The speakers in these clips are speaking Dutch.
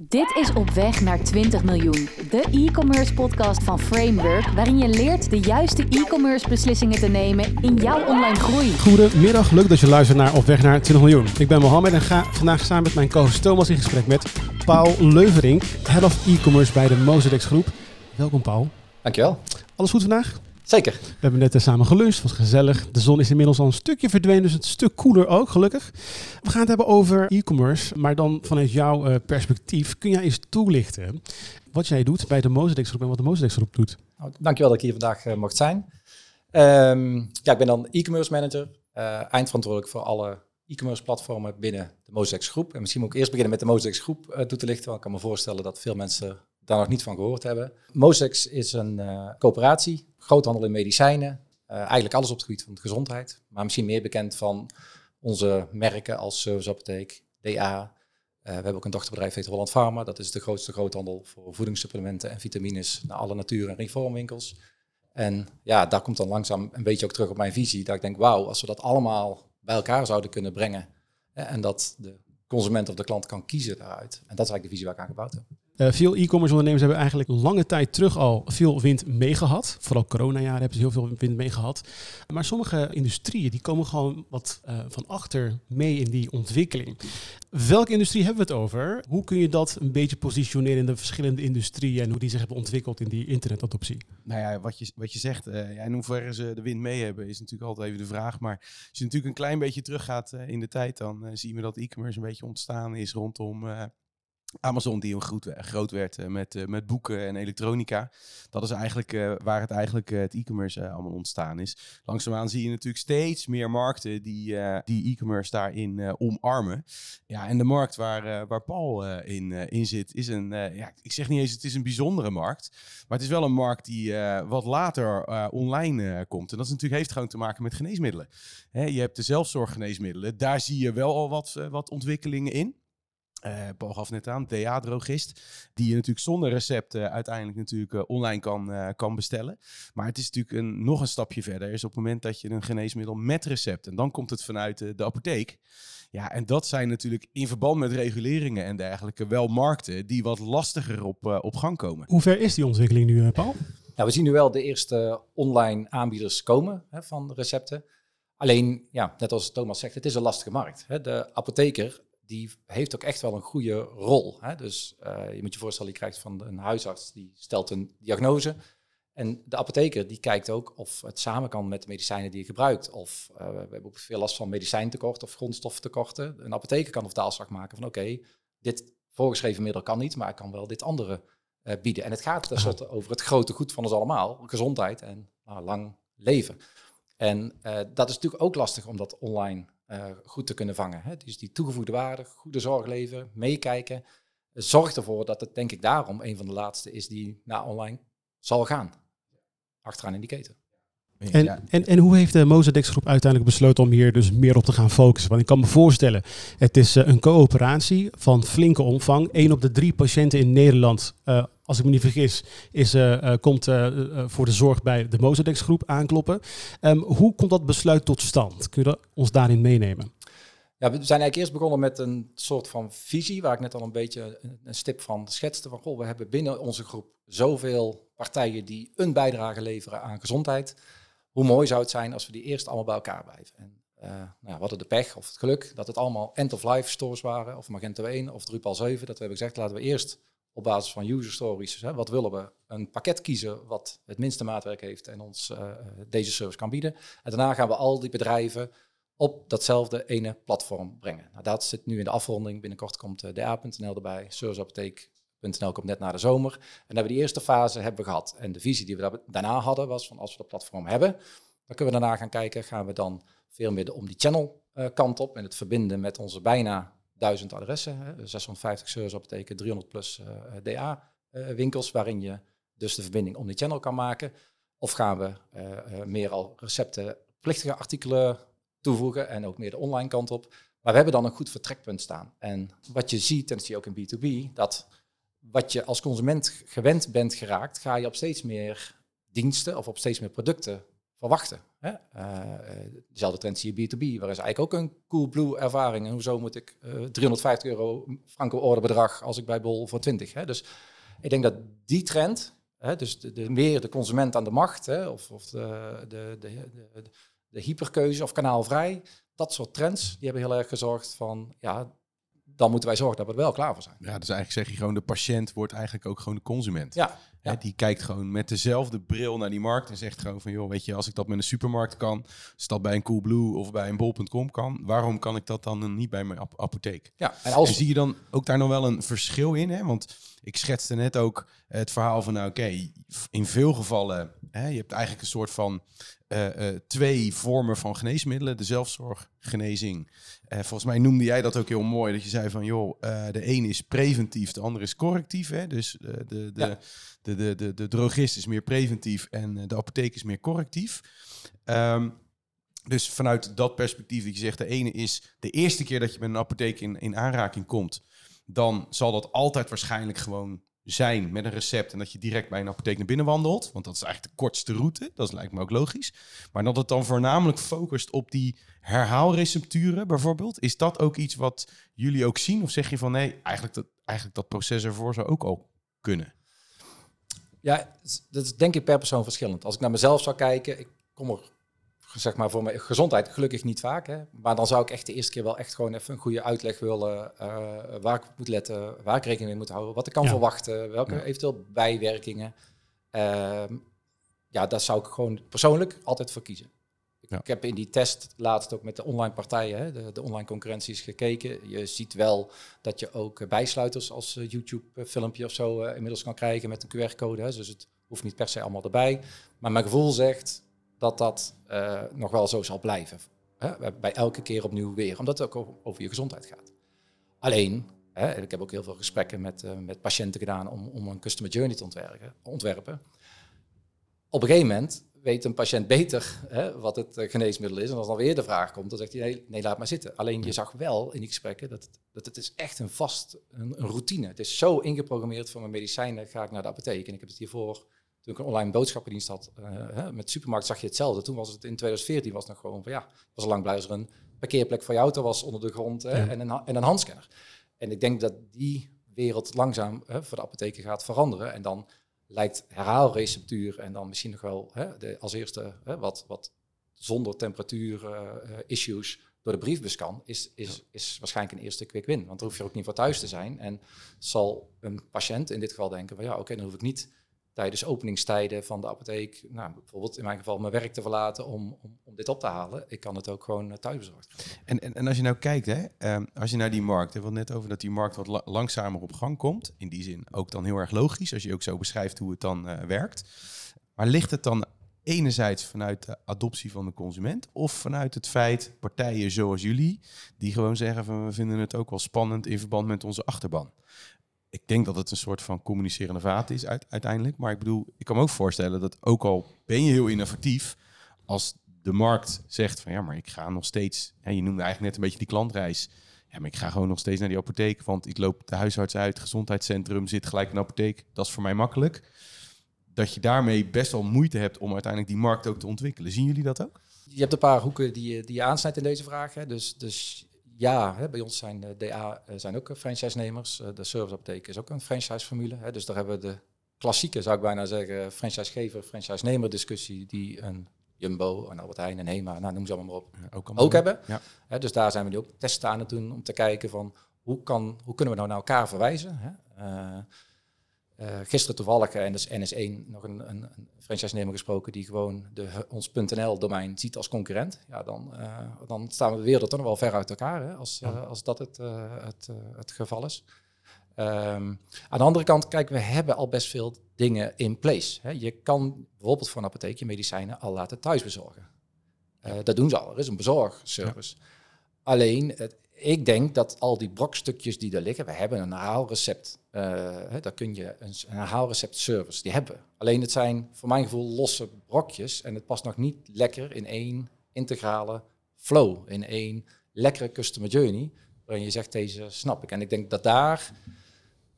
Dit is Op Weg naar 20 miljoen, de e-commerce podcast van Framework, waarin je leert de juiste e-commerce beslissingen te nemen in jouw online groei. Goedemiddag, leuk dat je luistert naar Op Weg naar 20 miljoen. Ik ben Mohammed en ga vandaag samen met mijn co-host Thomas in gesprek met Paul Leuvering, Head of E-commerce bij de Mozedex Groep. Welkom Paul. Dankjewel. Alles goed vandaag? Zeker. We hebben net eh, samen geluncht, was gezellig. De zon is inmiddels al een stukje verdwenen, dus een stuk koeler ook, gelukkig. We gaan het hebben over e-commerce, maar dan vanuit jouw eh, perspectief. Kun jij eens toelichten wat jij doet bij de Mozedex Groep en wat de Mozedex Groep doet? Nou, dankjewel dat ik hier vandaag uh, mocht zijn. Um, ja, ik ben dan e-commerce manager, eindverantwoordelijk voor alle e-commerce platformen binnen de Mozedex Groep. En misschien moet ik eerst beginnen met de Mozedex Groep toe te lichten, want ik kan me voorstellen dat veel mensen daar nog niet van gehoord hebben. Mozex is een uh, coöperatie, groothandel in medicijnen. Uh, eigenlijk alles op het gebied van de gezondheid. Maar misschien meer bekend van onze merken als Serviceapotheek, DA. Uh, we hebben ook een dochterbedrijf, heet Holland Pharma. Dat is de grootste groothandel voor voedingssupplementen en vitamines naar alle natuur- en reformwinkels. En ja, daar komt dan langzaam een beetje ook terug op mijn visie. Dat ik denk, wauw, als we dat allemaal bij elkaar zouden kunnen brengen. en dat de consument of de klant kan kiezen daaruit. En dat is eigenlijk de visie waar ik aan gebouwd heb. Uh, veel e-commerce ondernemers hebben eigenlijk lange tijd terug al veel wind meegehad. Vooral coronajaren hebben ze heel veel wind meegehad. Maar sommige industrieën die komen gewoon wat uh, van achter mee in die ontwikkeling. Welke industrie hebben we het over? Hoe kun je dat een beetje positioneren in de verschillende industrieën en hoe die zich hebben ontwikkeld in die internetadoptie? Nou ja, wat je, wat je zegt, uh, ja, in hoeverre ze de wind mee hebben, is natuurlijk altijd even de vraag. Maar als je natuurlijk een klein beetje teruggaat in de tijd, dan zien we dat e-commerce een beetje ontstaan is rondom Amazon die groot, groot werd eh, met, eh, met boeken en elektronica. Dat is eigenlijk uh, waar het eigenlijk het e-commerce allemaal ontstaan is. Langzaamaan zie je natuurlijk steeds meer markten die die e-commerce daarin omarmen. Ja, en de markt waar, waar Paul in, in zit is een, ja, ik zeg niet eens het is een bijzondere markt. Maar het is wel een markt die wat later online komt. En dat is natuurlijk, heeft gewoon te maken met geneesmiddelen. Je hebt de zelfzorggeneesmiddelen. Daar zie je wel al wat, wat ontwikkelingen in. Uh, Paul gaf net aan, DA-drogist, die je natuurlijk zonder recept uh, uiteindelijk natuurlijk uh, online kan, kan bestellen. Maar het is natuurlijk een, nog een stapje verder, is op het moment dat je een geneesmiddel met recept, en dan komt het vanuit de apotheek. Ja, en dat zijn natuurlijk in verband met reguleringen en dergelijke wel markten die wat lastiger op, op gang komen. Hoe ver is die ontwikkeling nu, Paul? Nou, we zien nu wel de eerste online aanbieders komen hè, van recepten. Alleen, ja, net als Thomas zegt, het is een lastige markt. Hè. De apotheker die heeft ook echt wel een goede rol. Hè? Dus uh, je moet je voorstellen, je krijgt van een huisarts, die stelt een diagnose. En de apotheker die kijkt ook of het samen kan met de medicijnen die je gebruikt. Of uh, we hebben ook veel last van medicijntekort of grondstoffentekorten. Een apotheker kan of daalslag maken van oké, dit voorgeschreven middel kan niet, maar ik kan wel dit andere uh, bieden. En het gaat tenslotte over het grote goed van ons allemaal, gezondheid en nou, lang leven. En dat is natuurlijk ook lastig om dat online uh, goed te kunnen vangen. Hè? Dus die toegevoegde waarde, goede zorg leveren, meekijken. Zorg ervoor dat het, denk ik, daarom een van de laatste is die naar online zal gaan. Achteraan in die keten. En, en, en hoe heeft de Mozadex groep uiteindelijk besloten om hier dus meer op te gaan focussen? Want ik kan me voorstellen, het is uh, een coöperatie van flinke omvang. Eén op de drie patiënten in Nederland, uh, als ik me niet vergis, is, uh, komt voor de zorg bij de Mozadex groep aankloppen. Um, hoe komt dat besluit tot stand? Kun je ons daarin meenemen? Ja, we zijn eigenlijk eerst begonnen met een soort van visie, waar ik net al een beetje een stip van schetste. Van, goh, we hebben binnen onze groep zoveel partijen die een bijdrage leveren aan gezondheid hoe mooi zou het zijn als we die eerst allemaal bij elkaar blijven. En uh, nou we de pech of het geluk dat het allemaal end-of-life stores waren, of Magento 1 of Drupal 7. Dat we hebben gezegd, laten we eerst op basis van user stories, hè, wat willen we, een pakket kiezen wat het minste maatwerk heeft en ons uh, deze service kan bieden. En daarna gaan we al die bedrijven op datzelfde ene platform brengen. Nou, dat zit nu in de afronding. Binnenkort komt uh, DA.nl erbij, Service Apotheek .nl komt net na de zomer. En hebben we die eerste fase hebben we gehad. En de visie die we daarna hadden was van als we dat platform hebben, dan kunnen we daarna gaan kijken, gaan we dan veel meer om die channel uh, kant op en het verbinden met onze bijna duizend adressen, hè, 650 service betekent 300 plus eh, DA uh, winkels, waarin je dus de verbinding om die channel kan maken. Of gaan we uh, meer al recepten, plichtige artikelen toevoegen en ook meer de online kant op. Maar we hebben dan een goed vertrekpunt staan. En wat je ziet, en dat zie je ook in B2B, dat wat je als consument gewend bent geraakt, ga je op steeds meer diensten of op steeds meer producten verwachten. Hè? Uh, dezelfde trend zie je B2B, waar is eigenlijk ook een Coolblue ervaring. En hoezo moet ik 350 euro franco orderbedrag als ik bij Bol voor 20? Hè? Dus ik denk dat die trend, hè, dus de, de, meer de consument aan de macht, hè, of, of de, de, de, de hyperkeuze of kanaalvrij, dat soort trends, die hebben heel erg gezorgd van, ja, dan moeten wij zorgen dat we er wel klaar voor zijn. Ja, dus eigenlijk zeg je gewoon, de patiënt wordt eigenlijk ook gewoon de consument. Ja. ja. Die kijkt gewoon met dezelfde bril naar die markt en zegt gewoon van, joh, weet je, als ik dat met een supermarkt kan, als dat bij een Coolblue of bij een bol.com kan, waarom kan ik dat dan niet bij mijn apotheek? Ja, en, als... zie je dan ook daar nog wel een verschil in? Hè? Want ik schetste net ook het verhaal van, nou oké, in veel gevallen, hè, je hebt eigenlijk een soort van uh, twee vormen van geneesmiddelen. De zelfzorg, genezing. Uh, volgens mij noemde jij dat ook heel mooi. Dat je zei van, joh, de ene is preventief, de andere is correctief. Hè? Dus de, de, de, de, de, de, de, drogist is meer preventief en de apotheek is meer correctief. Um, dus vanuit dat perspectief dat je zegt, de ene is de eerste keer dat je met een apotheek in, in aanraking komt, dan zal dat altijd waarschijnlijk gewoon zijn met een recept en dat je direct bij een apotheek naar binnen wandelt, want dat is eigenlijk de kortste route, dat lijkt me ook logisch. Maar dat het dan voornamelijk focust op die herhaalrecepturen bijvoorbeeld, is dat ook iets wat jullie ook zien? Of zeg je van nee, eigenlijk dat, eigenlijk dat proces ervoor zou ook al kunnen? Ja, dat is denk ik per persoon verschillend. Als ik naar mezelf zou kijken, ik kom er zeg maar voor mijn gezondheid gelukkig niet vaak. Hè. Maar dan zou ik echt de eerste keer wel echt gewoon even een goede uitleg willen. Uh, waar ik moet letten, waar ik rekening mee moet houden, wat ik kan verwachten, welke eventueel bijwerkingen. Uh, ja, daar zou ik gewoon persoonlijk altijd voor kiezen. Ik heb in die test laatst ook met de online partijen, hè, de, de, online concurrenties gekeken. Je ziet wel dat je ook bijsluiters als uh, YouTube-filmpje of zo inmiddels kan krijgen met een QR-code. Dus het hoeft niet per se allemaal erbij. Maar mijn gevoel zegt, dat dat uh, nog wel zo zal blijven. Hè? Bij elke keer opnieuw weer, omdat het ook over je gezondheid gaat. Alleen, hè, ik heb ook heel veel gesprekken met, uh, met patiënten gedaan om, om een customer journey te ontwerpen. ontwerpen. Op een gegeven moment weet een patiënt beter hè, wat het uh, geneesmiddel is. En als dan weer de vraag komt, dan zegt hij, nee, nee laat maar zitten. Alleen je zag wel in die gesprekken dat het, dat het is echt een vast, een, een routine. Het is zo ingeprogrammeerd voor mijn medicijnen, ga ik naar de apotheek. En ik heb het hiervoor toen ik een online boodschappendienst had, uh, met supermarkt zag je hetzelfde. Toen was het in 2014 was het nog gewoon van ja, was lang bluizer een parkeerplek voor je auto was onder de grond en, een, en een handscanner. En ik denk dat die wereld langzaam voor de apotheken gaat veranderen. En dan lijkt herhaalreceptuur en dan misschien nog wel de, als eerste wat, wat zonder temperatuur uh, issues door de briefbus kan, is, is, is waarschijnlijk een eerste quick win. Want dan hoef je ook niet voor thuis te zijn. En zal een patiënt in dit geval denken van ja, oké, dan hoef ik niet tijdens openingstijden van de apotheek, nou, bijvoorbeeld in mijn geval mijn werk te verlaten om, om, om dit op te halen. Ik kan het ook gewoon eh, thuis bezorgd. En, en, en als je nou kijkt, hè, um, als je naar die markt, we net over dat die markt wat langzamer op gang komt. In die zin ook dan heel erg logisch, als je ook zo beschrijft hoe het dan uh, werkt. Maar ligt het dan enerzijds vanuit de adoptie van de consument of vanuit het feit partijen zoals jullie, die gewoon zeggen van we vinden het ook wel spannend in verband met onze achterban ik denk dat het een soort van communicerende vaat is uiteindelijk. Maar ik bedoel, ik kan me ook voorstellen dat ook al ben je heel innovatief, als de markt zegt van ja, maar ik ga nog steeds, hè, je noemde eigenlijk net een beetje die klantreis. Ja, maar ik ga gewoon nog steeds naar die apotheek, want ik loop de huisarts uit, gezondheidscentrum, zit gelijk in de apotheek. Dat is voor mij makkelijk. Dat je daarmee best wel moeite hebt om uiteindelijk die markt ook te ontwikkelen. Zien jullie dat ook? Je hebt een paar hoeken die je, die je aansnijdt in deze vraag. Dus, dus ja, hè, bij ons zijn de DA eh, zijn ook franchise-nemers. Uh, de serviceapotheek is ook een franchise-formule. Hè, dus daar hebben we de klassieke, zou ik bijna zeggen, franchisegever, franchise-nemer discussie die een Jumbo, een Albert Heijn, een HEMA, nou, noem ze allemaal maar op, ja, ook, ook hebben. Ja. Hè, dus daar zijn we nu ook testen aan het doen om te kijken van hoe, kan, hoe kunnen we nou naar elkaar verwijzen. Hè? Uh, uh, gisteren toevallig, en dus NS1, nog een, een, een franchise-nemer gesproken die gewoon de, ons .nl-domein ziet als concurrent. Ja, dan, uh, dan staan we wereld toch nog wel ver uit elkaar, hè, als, uh, als dat het, het, het geval is. Um, aan de andere kant, kijk, we hebben al best veel dingen in place. Hè. Je kan bijvoorbeeld voor een apotheek je medicijnen al laten thuis bezorgen. dat doen ze al, er is een bezorgservice. Ja. Alleen, het, ik denk dat al die brokstukjes die er liggen, we hebben een herhaalrecept. Hè, daar kun je een, een herhaalrecept service, die hebben. Alleen het zijn voor mijn gevoel losse brokjes en het past nog niet lekker in één integrale flow, in één lekkere customer journey, waarin je zegt deze snap ik. En ik denk dat daar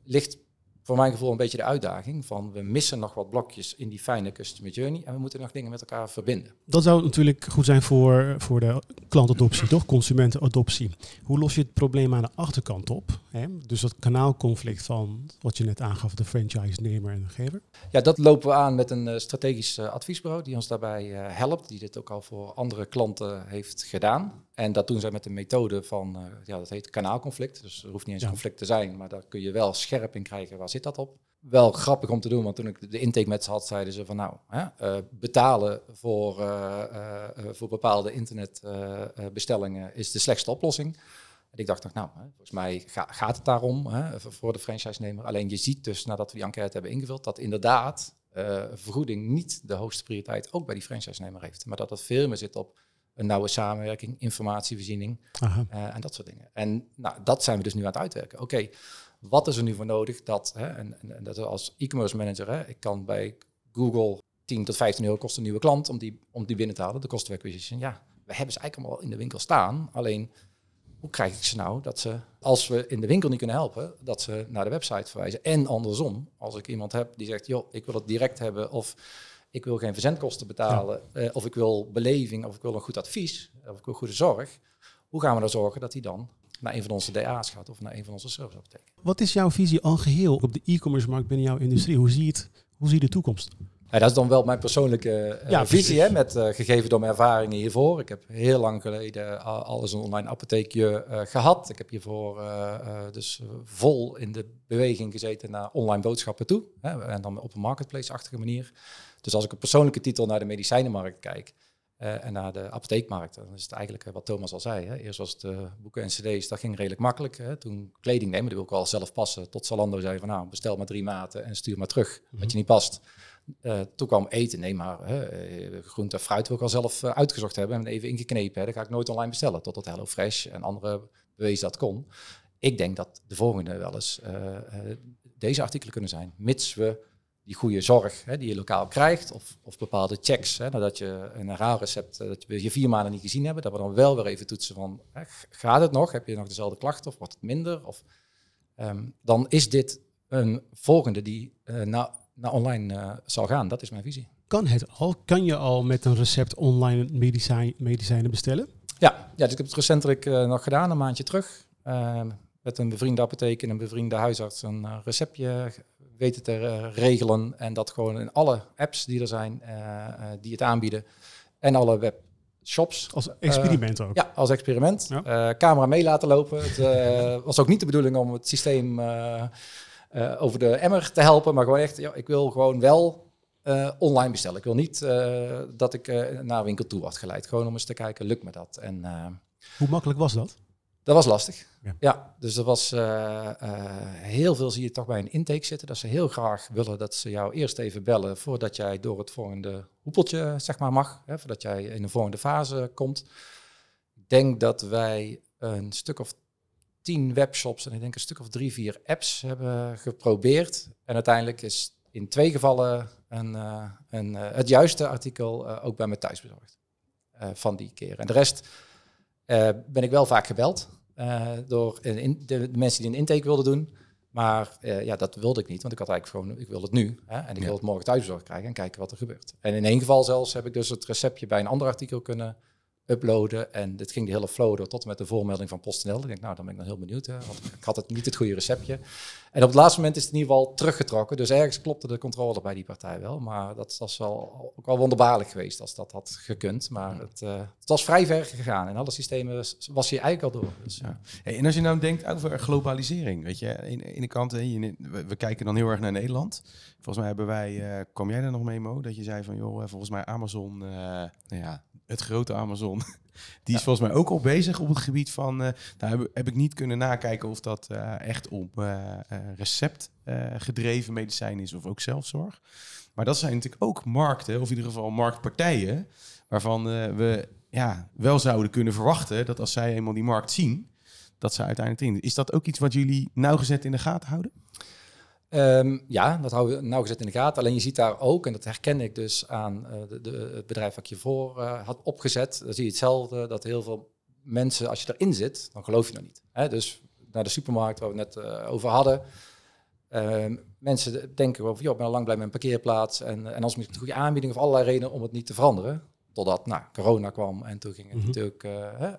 ligt voor mijn gevoel een beetje de uitdaging van we missen nog wat blokjes in die fijne customer journey en we moeten nog dingen met elkaar verbinden. Dat zou natuurlijk goed zijn voor, voor de klantadoptie, toch? Consumentenadoptie. Hoe los je het probleem aan de achterkant op? Hè? Dus dat kanaalconflict van wat je net aangaf, de franchise-nemer en de gever. Ja, dat lopen we aan met een uh, strategisch uh, adviesbureau die ons daarbij uh, helpt, die dit ook al voor andere klanten heeft gedaan. En dat doen zij met de methode van, ja, dat heet kanaalconflict. Dus er hoeft niet eens ja. conflict te zijn, maar daar kun je wel scherp in krijgen. Waar zit dat op? Wel grappig om te doen, want toen ik de intake met ze had, zeiden ze van nou, hè, betalen voor, voor bepaalde internetbestellingen is de slechtste oplossing. En ik dacht nog, nou, volgens mij gaat het daarom hè, voor de franchise-nemer. Alleen je ziet dus, nadat we die enquête hebben ingevuld, dat inderdaad vergoeding niet de hoogste prioriteit ook bij die franchise-nemer heeft. Maar dat het veel meer zit op een nauwe samenwerking, informatievoorziening uh, en dat soort dingen. En nou, dat zijn we dus nu aan het uitwerken. Oké, wat is er nu voor nodig dat, hè, en, en, dat als e-commerce manager, hè, ik kan bij Google 10 tot 15 euro kost een nieuwe klant om die, om die binnen te halen, de cost of acquisition. Ja, we hebben ze eigenlijk allemaal in de winkel staan, alleen hoe krijg ik ze nou dat ze, als we in de winkel niet kunnen helpen, dat ze naar de website verwijzen. En andersom, als ik iemand heb die zegt, joh, ik wil het direct hebben of ik wil geen verzendkosten betalen, eh, of ik wil beleving, of ik wil een goed advies, of ik wil goede zorg. Hoe gaan we er zorgen dat hij dan naar een van onze DA's gaat of naar een van onze serviceapotheken? Wat is jouw visie al geheel op de e-commerce markt binnen jouw industrie? Hoe zie je, het, hoe zie je de toekomst? Ja, dat is dan wel mijn persoonlijke uh, visie, hè, met, uh, gegeven door mijn ervaringen hiervoor. Ik heb heel lang geleden alles een online apotheekje uh, gehad. Ik heb hiervoor dus vol in de beweging gezeten naar online boodschappen toe. Hè, en dan op een marketplace-achtige manier. Dus als ik op persoonlijke titel naar de medicijnenmarkt kijk en naar de apotheekmarkt, dan is het eigenlijk wat Thomas al zei. Hè. Eerst was het boeken en cd's, dat ging redelijk makkelijk. Hè. Toen kleding nemen, die wil ik wel zelf passen. Tot Zalando zei van nou, bestel maar drie maten en stuur maar terug, mm wat je niet past. Uh, toen kwam eten, nee maar groente en fruit wil ik al zelf uitgezocht hebben en even ingeknepen. Hè. Dat ga ik nooit online bestellen, totdat HelloFresh en andere bewezen dat kon. Ik denk dat de volgende wel eens deze artikelen kunnen zijn, mits we die goede zorg hè, die je lokaal krijgt, of, of bepaalde checks, hè, nadat je een herhaalrecept, dat we je vier maanden niet gezien hebben, dat we dan wel weer even toetsen van, hè, gaat het nog? Heb je nog dezelfde klachten of wordt het minder? Of, um, dan is dit een volgende die nou naar online uh, zal gaan. Dat is mijn visie. Kan het al? Kan je al met een recept online medicijn, medicijnen bestellen? Ja, ja dus ik heb het recentelijk uh, nog gedaan, een maandje terug. Uh, met een bevriende apotheek en een bevriende huisarts een uh, receptje weten te regelen. En dat gewoon in alle apps die er zijn, die het aanbieden. En alle webshops. Als experiment ook? Ja, als experiment. Ja. camera mee laten lopen. Het was ook niet de bedoeling om het systeem over de emmer te helpen, maar gewoon echt, ja, ik wil gewoon wel online bestellen. Ik wil niet dat ik naar een winkel toe word geleid. Gewoon om eens te kijken, lukt me dat? En, Hoe makkelijk was dat? Dat was lastig. Ja, ja dus er was heel veel zie je toch bij een intake zitten. Dat ze heel graag willen dat ze jou eerst even bellen voordat jij door het volgende hoepeltje zeg maar mag. Hè, voordat jij in de volgende fase komt. Ik denk dat wij een stuk of tien webshops en ik denk een stuk of drie, vier apps hebben geprobeerd. En uiteindelijk is in twee gevallen een, uh, een, het juiste artikel ook bij me thuis bezorgd. van die keer. En de rest ben ik wel vaak gebeld door in, de, de, mensen die een intake wilden doen. Maar ja, dat wilde ik niet, want ik had eigenlijk gewoon, ik wil het nu. Hè, en ik wil het morgen thuisbezorgd krijgen en kijken wat er gebeurt. En in één geval zelfs heb ik dus het receptje bij een ander artikel kunnen uploaden. En dit ging de hele flow door tot en met de voormelding van PostNL. Ik denk, nou, dan ben ik dan heel benieuwd. Hè, want ik had het niet het goede receptje. En op het laatste moment is het in ieder geval teruggetrokken. Dus ergens klopte de controle bij die partij wel. Maar dat was wel, ook wel wonderbaarlijk geweest als dat had gekund. Maar het, uh, het was vrij ver gegaan. In alle systemen was hij eigenlijk al door. Dus, ja. Hey, en als je nou denkt over globalisering. Weet je, in, in de kant, we, we, kijken dan heel erg naar Nederland. Volgens mij hebben wij, uh, kwam jij er nog mee, Mo? Dat je zei van, joh, volgens mij Amazon, uh, nou ja, het grote Amazon, die is volgens mij ook al bezig op het gebied van. Nou heb, heb, ik niet kunnen nakijken of dat echt op recept gedreven medicijn is of ook zelfzorg. Maar dat zijn natuurlijk ook markten, of in ieder geval marktpartijen, waarvan we ja, wel zouden kunnen verwachten dat als zij eenmaal die markt zien, dat ze uiteindelijk in. Is dat ook iets wat jullie nauwgezet in de gaten houden? Um, ja, dat houden we nauwgezet in de gaten. Alleen je ziet daar ook, en dat herken ik dus aan uh, de, de, het bedrijf wat ik hiervoor uh, had opgezet, dan zie je hetzelfde, dat heel veel mensen, als je erin zit, dan geloof je nog niet. Hè? Dus naar de supermarkt waar we net uh, over hadden, um, mensen denken over, joh, ik ben al lang blij met een parkeerplaats. En, en als moet ik een goede aanbieding of allerlei redenen om het niet te veranderen. Totdat nou, corona kwam en toen ging het Mhm. natuurlijk eh, eh,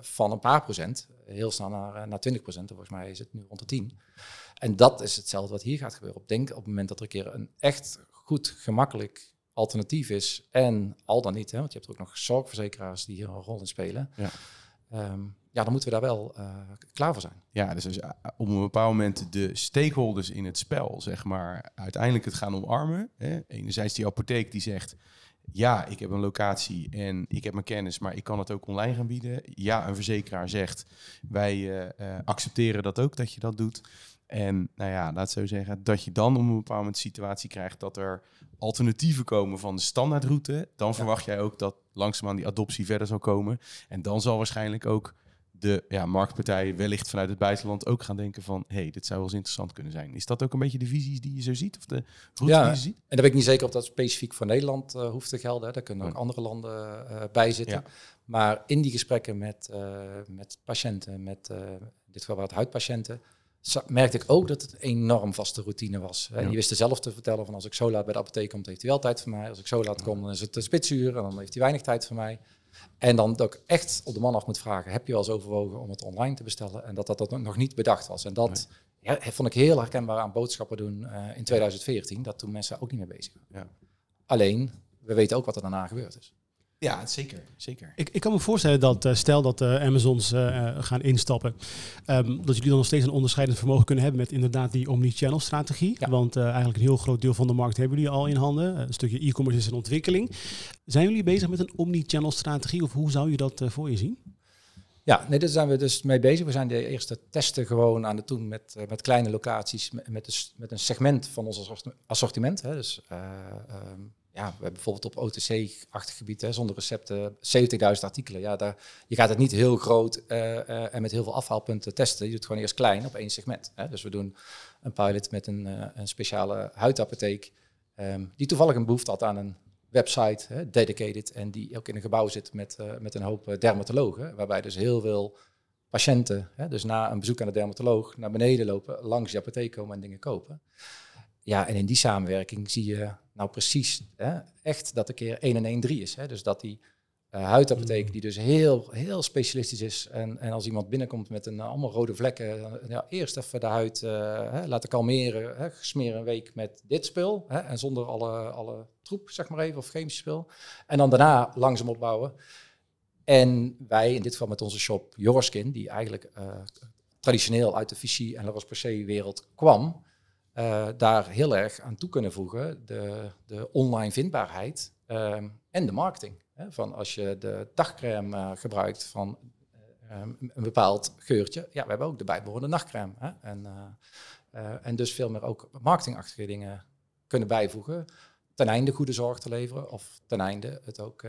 van een paar procent heel snel naar, eh, naar 20 procent. Volgens mij is het nu rond de 10. En dat is hetzelfde wat hier gaat gebeuren. Op denk op het moment dat er een keer een echt goed, gemakkelijk alternatief is. En al dan niet, hè, want je hebt ook nog zorgverzekeraars die hier een rol in spelen. Ja. Ehm, ja, dan moeten we daar wel eh, klaar voor zijn. Ja, dus als je op een bepaald moment de stakeholders in het spel, zeg maar, uiteindelijk het gaan omarmen. Hè? Enerzijds die apotheek die zegt, ja, ik heb een locatie en ik heb mijn kennis, maar ik kan het ook online gaan bieden. Ja, een verzekeraar zegt, wij eh, eh, accepteren dat ook, dat je dat doet. En nou ja, laat zo zeggen, dat je dan op een bepaald moment situatie krijgt dat er alternatieven komen van de standaardroute. Dan verwacht jij ook dat langzaamaan die adoptie verder zal komen. En dan zal waarschijnlijk ook de ja, marktpartijen wellicht vanuit het buitenland ook gaan denken van... hé, hey, dit zou wel eens interessant kunnen zijn. Is dat ook een beetje de visies die je zo ziet? Of de route Ja, die je ziet? En dan weet ik niet zeker of dat specifiek voor Nederland eh, hoeft te gelden. Daar kunnen ook Ja. andere landen eh, bij zitten. Ja. Maar in die gesprekken met, eh, met patiënten, met in dit geval wat huidpatiënten, merkte ik ook dat het een enorm vaste routine was. En Ja. die wisten zelf te vertellen van als ik zo laat bij de apotheek kom, dan heeft hij wel tijd voor mij. Als ik zo laat kom, dan is het een spitsuur en dan heeft hij weinig tijd voor mij. En dan dat ik echt op de man af moet vragen, heb je wel eens overwogen om het online te bestellen? En dat dat, dat nog niet bedacht was. En dat ja, vond ik heel herkenbaar aan boodschappen doen eh, in 2014, dat toen mensen ook niet mee bezig waren. Ja. Alleen, we weten ook wat er daarna gebeurd is. Ja, zeker. zeker. Ik, ik kan me voorstellen dat eh, stel dat de Amazons eh, eh, gaan instappen, ehm, dat jullie dan nog steeds een onderscheidend vermogen kunnen hebben met inderdaad die omni-channel strategie. Ja. Want eh, eigenlijk een heel groot deel van de markt hebben jullie al in handen. Eh, een stukje e-commerce is in ontwikkeling. Zijn jullie bezig met een omni-channel strategie of hoe zou je dat eh, voor je zien? Ja, nee, daar zijn we dus mee bezig. We zijn de eerste testen gewoon aan het doen met, eh, met kleine locaties, met, met, dus- met een segment van ons assort- assortiment. Hè. Dus eh, ehm, ja, we hebben bijvoorbeeld op OTC-achtig gebied, zonder recepten, 70.000 artikelen. Ja, daar, je gaat het niet heel groot eh, eh, en met heel veel afhaalpunten testen. Je doet het gewoon eerst klein op één segment. Hè. Dus we doen een pilot met een, eh, een speciale huidapotheek, ehm, die toevallig een behoefte had aan een website, hè, dedicated, en die ook in een gebouw zit met, met een hoop dermatologen, waarbij dus heel veel patiënten, hè, dus na een bezoek aan de dermatoloog, naar beneden lopen, langs de apotheek komen en dingen kopen. Ja, en in die samenwerking zie je nou precies hè, echt dat de keer 1 en 1 3 is. Hè. Dus dat die eh, huidapotheek, die dus heel, heel specialistisch is, en, en als iemand binnenkomt met een, eh, allemaal rode vlekken, dan, ja, eerst even de huid eh, hè, laten kalmeren, hè, smeren een week met dit spul, hè, en zonder alle, alle troep, zeg maar even, of chemisch spul. En dan daarna langzaam opbouwen. En wij, in dit geval met onze shop Yorskin, die eigenlijk eh, traditioneel uit de Vichy en La wereld kwam, eh, daar heel erg aan toe kunnen voegen. De, de online vindbaarheid ehm, en de marketing. Hè? Van als je de dagcrème eh, gebruikt van eh, ehm, een bepaald geurtje. Ja, we hebben ook de bijbehorende nachtcrème. Hè? En, en dus veel meer ook marketingachtige dingen kunnen bijvoegen. Ten einde goede zorg te leveren of ten einde het ook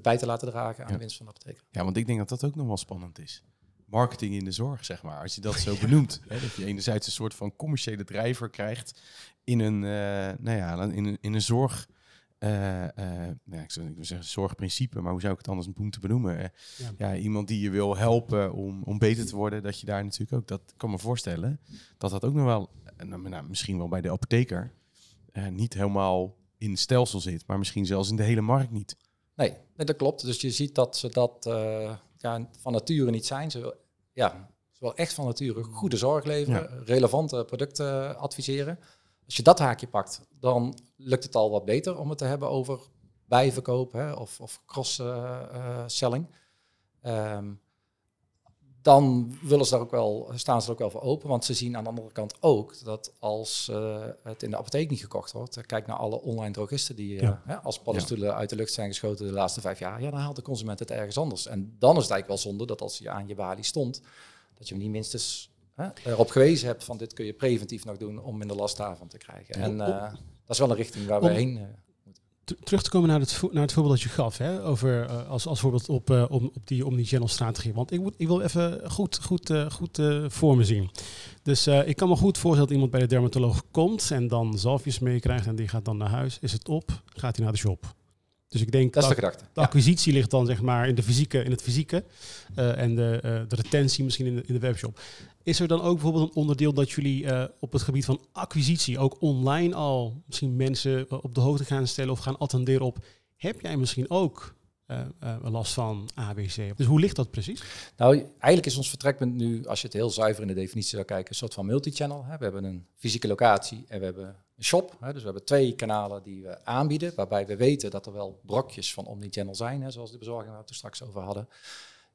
bij te laten dragen aan Ja. de winst van de apotheker. Ja, want ik denk dat dat ook nog wel spannend is. Marketing in de zorg, zeg maar. Als je dat zo benoemt. Hè, dat je enerzijds een soort van commerciële drijver krijgt in een, eh, nou ja, in een, in een zorg... nou, ik zou zeggen zorgprincipe, maar hoe zou ik het anders moeten benoemen? Ja. ja. iemand die je wil helpen om, om beter te worden, dat je daar natuurlijk ook, dat kan me voorstellen, dat dat ook nog wel, nou, nou, misschien wel bij de apotheker, eh, niet helemaal in het stelsel zit, maar misschien zelfs in de hele markt niet. Nee, nee, dat klopt. Dus je ziet dat ze dat ja, van nature niet zijn. Ze wil, ja, ze wil echt van nature goede zorg leveren, relevante producten adviseren. Als je dat haakje pakt, dan lukt het al wat beter om het te hebben over bijverkoop hè, of, of cross-selling. Ehm, dan willen ze daar ook wel, staan ze er ook wel voor open. Want ze zien aan de andere kant ook dat als eh, het in de apotheek niet gekocht wordt, eh, kijk naar alle online drogisten die eh, Ja. hè, als paddenstoelen uit de lucht zijn geschoten de laatste vijf jaar, ja, dan haalt de consument het ergens anders. En dan is het eigenlijk wel zonde dat als je aan je balie stond, dat je hem niet minstens hè, erop gewezen hebt van dit kun je preventief nog doen om minder last daarvan te krijgen. En dat is wel een richting waar we Om- heen. Terug te komen naar het, naar het voorbeeld dat je gaf, hè, over, eh, als, als voorbeeld op, eh, om, op die omnichannel strategie. Want ik, ik wil even goed, goed, eh, goed voor me zien. Dus ik kan me goed voorstellen dat iemand bij de dermatoloog komt en dan zalfjes meekrijgt en die gaat dan naar huis. Is het op? Gaat hij naar de shop? Dus ik denk Dat de Ja. acquisitie ligt dan zeg maar in, de fysieke, in het fysieke eh, en de, eh, de retentie misschien in de, in de webshop. Is er dan ook bijvoorbeeld een onderdeel dat jullie eh, op het gebied van acquisitie ook online al misschien mensen op de hoogte gaan stellen of gaan attenderen op, heb jij misschien ook eh, eh, last van ABC? Dus hoe ligt dat precies? Nou, eigenlijk is ons vertrekpunt nu, als je het heel zuiver in de definitie zou kijken, een soort van multichannel. Hè. We hebben een fysieke locatie en we hebben een shop. Hè. Dus we hebben twee kanalen die we aanbieden, waarbij we weten dat er wel brokjes van omnichannel zijn, hè, zoals de bezorging waar we het er straks over hadden.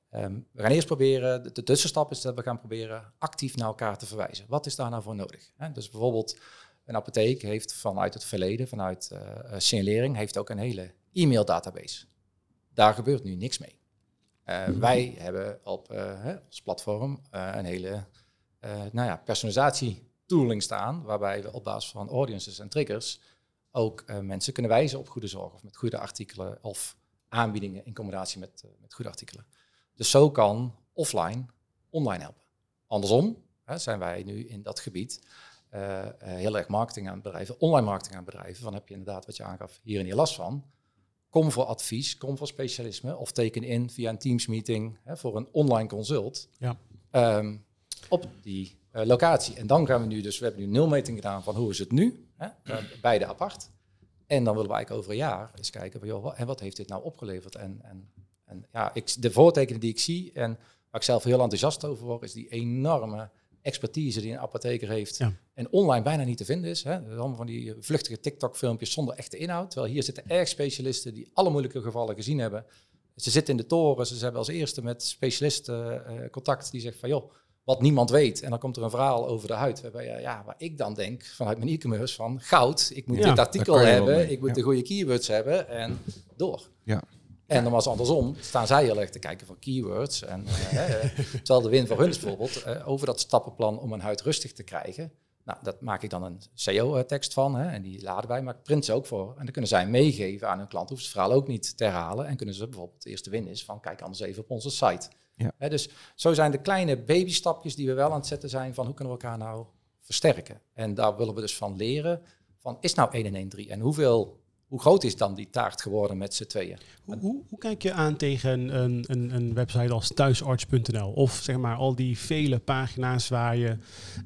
Ehm, we gaan eerst proberen, de, de tussenstap is dat we gaan proberen actief naar elkaar te verwijzen. Wat is daar nou voor nodig? Hè? Dus bijvoorbeeld een apotheek heeft vanuit het verleden, vanuit eh, eh, signalering, heeft ook een hele e-mail database. Daar gebeurt nu niks mee. Eh, Wij hebben op eh, hè, ons platform eh, een hele nou ja, personalisatie tooling staan, waarbij we op basis van audiences en triggers ook mensen kunnen wijzen op goede zorg of met goede artikelen of aanbiedingen in combinatie met, met goede artikelen. Dus zo kan offline online helpen. Andersom hè, zijn wij nu in dat gebied heel erg marketing aan bedrijven, online marketing aan bedrijven. Van heb je inderdaad wat je aangaf hier en hier last van. Kom voor advies, kom voor specialisme of teken in via een Teams meeting hè, voor een online consult Ja. ehm, op die eh, locatie. En dan gaan we nu dus, we hebben nu nulmeting gedaan van hoe is het nu, hè, eh, beide apart. En dan willen we eigenlijk over een jaar eens kijken van, joh, wat, en wat heeft dit nou opgeleverd? En, en, en ja, ik, de voortekenen die ik zie en waar ik zelf heel enthousiast over word, is die enorme expertise die een apotheker heeft Ja. en online bijna niet te vinden is. Hè. Allemaal van die vluchtige TikTok-filmpjes zonder echte inhoud. Terwijl hier zitten erg specialisten die alle moeilijke gevallen gezien hebben. Ze zitten in de toren, ze hebben als eerste met specialisten eh, contact die zegt van joh, wat niemand weet. En dan komt er een verhaal over de huid. Waarbij, ja, ja, waar ik dan denk vanuit mijn e-commerce van goud, ik moet Ja, dit artikel hebben, ik moet ja. de goede keywords hebben en door. Ja. En dan was andersom, staan zij heel erg te kijken van keywords. En, eh, terwijl de win voor hun is bijvoorbeeld eh, over dat stappenplan om een huid rustig te krijgen. Nou, dat maak ik dan een SEO-tekst van hè, en die laden wij, maar ik print ze ook voor. En dan kunnen zij meegeven aan hun klant, hoeven ze het verhaal ook niet te herhalen. En kunnen ze bijvoorbeeld, de eerste win is van kijk anders even op onze site. Ja. Hè, dus zo zijn de kleine babystapjes die we wel aan het zetten zijn van hoe kunnen we elkaar nou versterken. En daar willen we dus van leren van is nou 1 en 1 3 en hoeveel, hoe groot is dan die taart geworden met z'n tweeën? Hoe, hoe, hoe kijk je aan tegen een, een, een website als thuisarts.nl? Of zeg maar al die vele pagina's waar je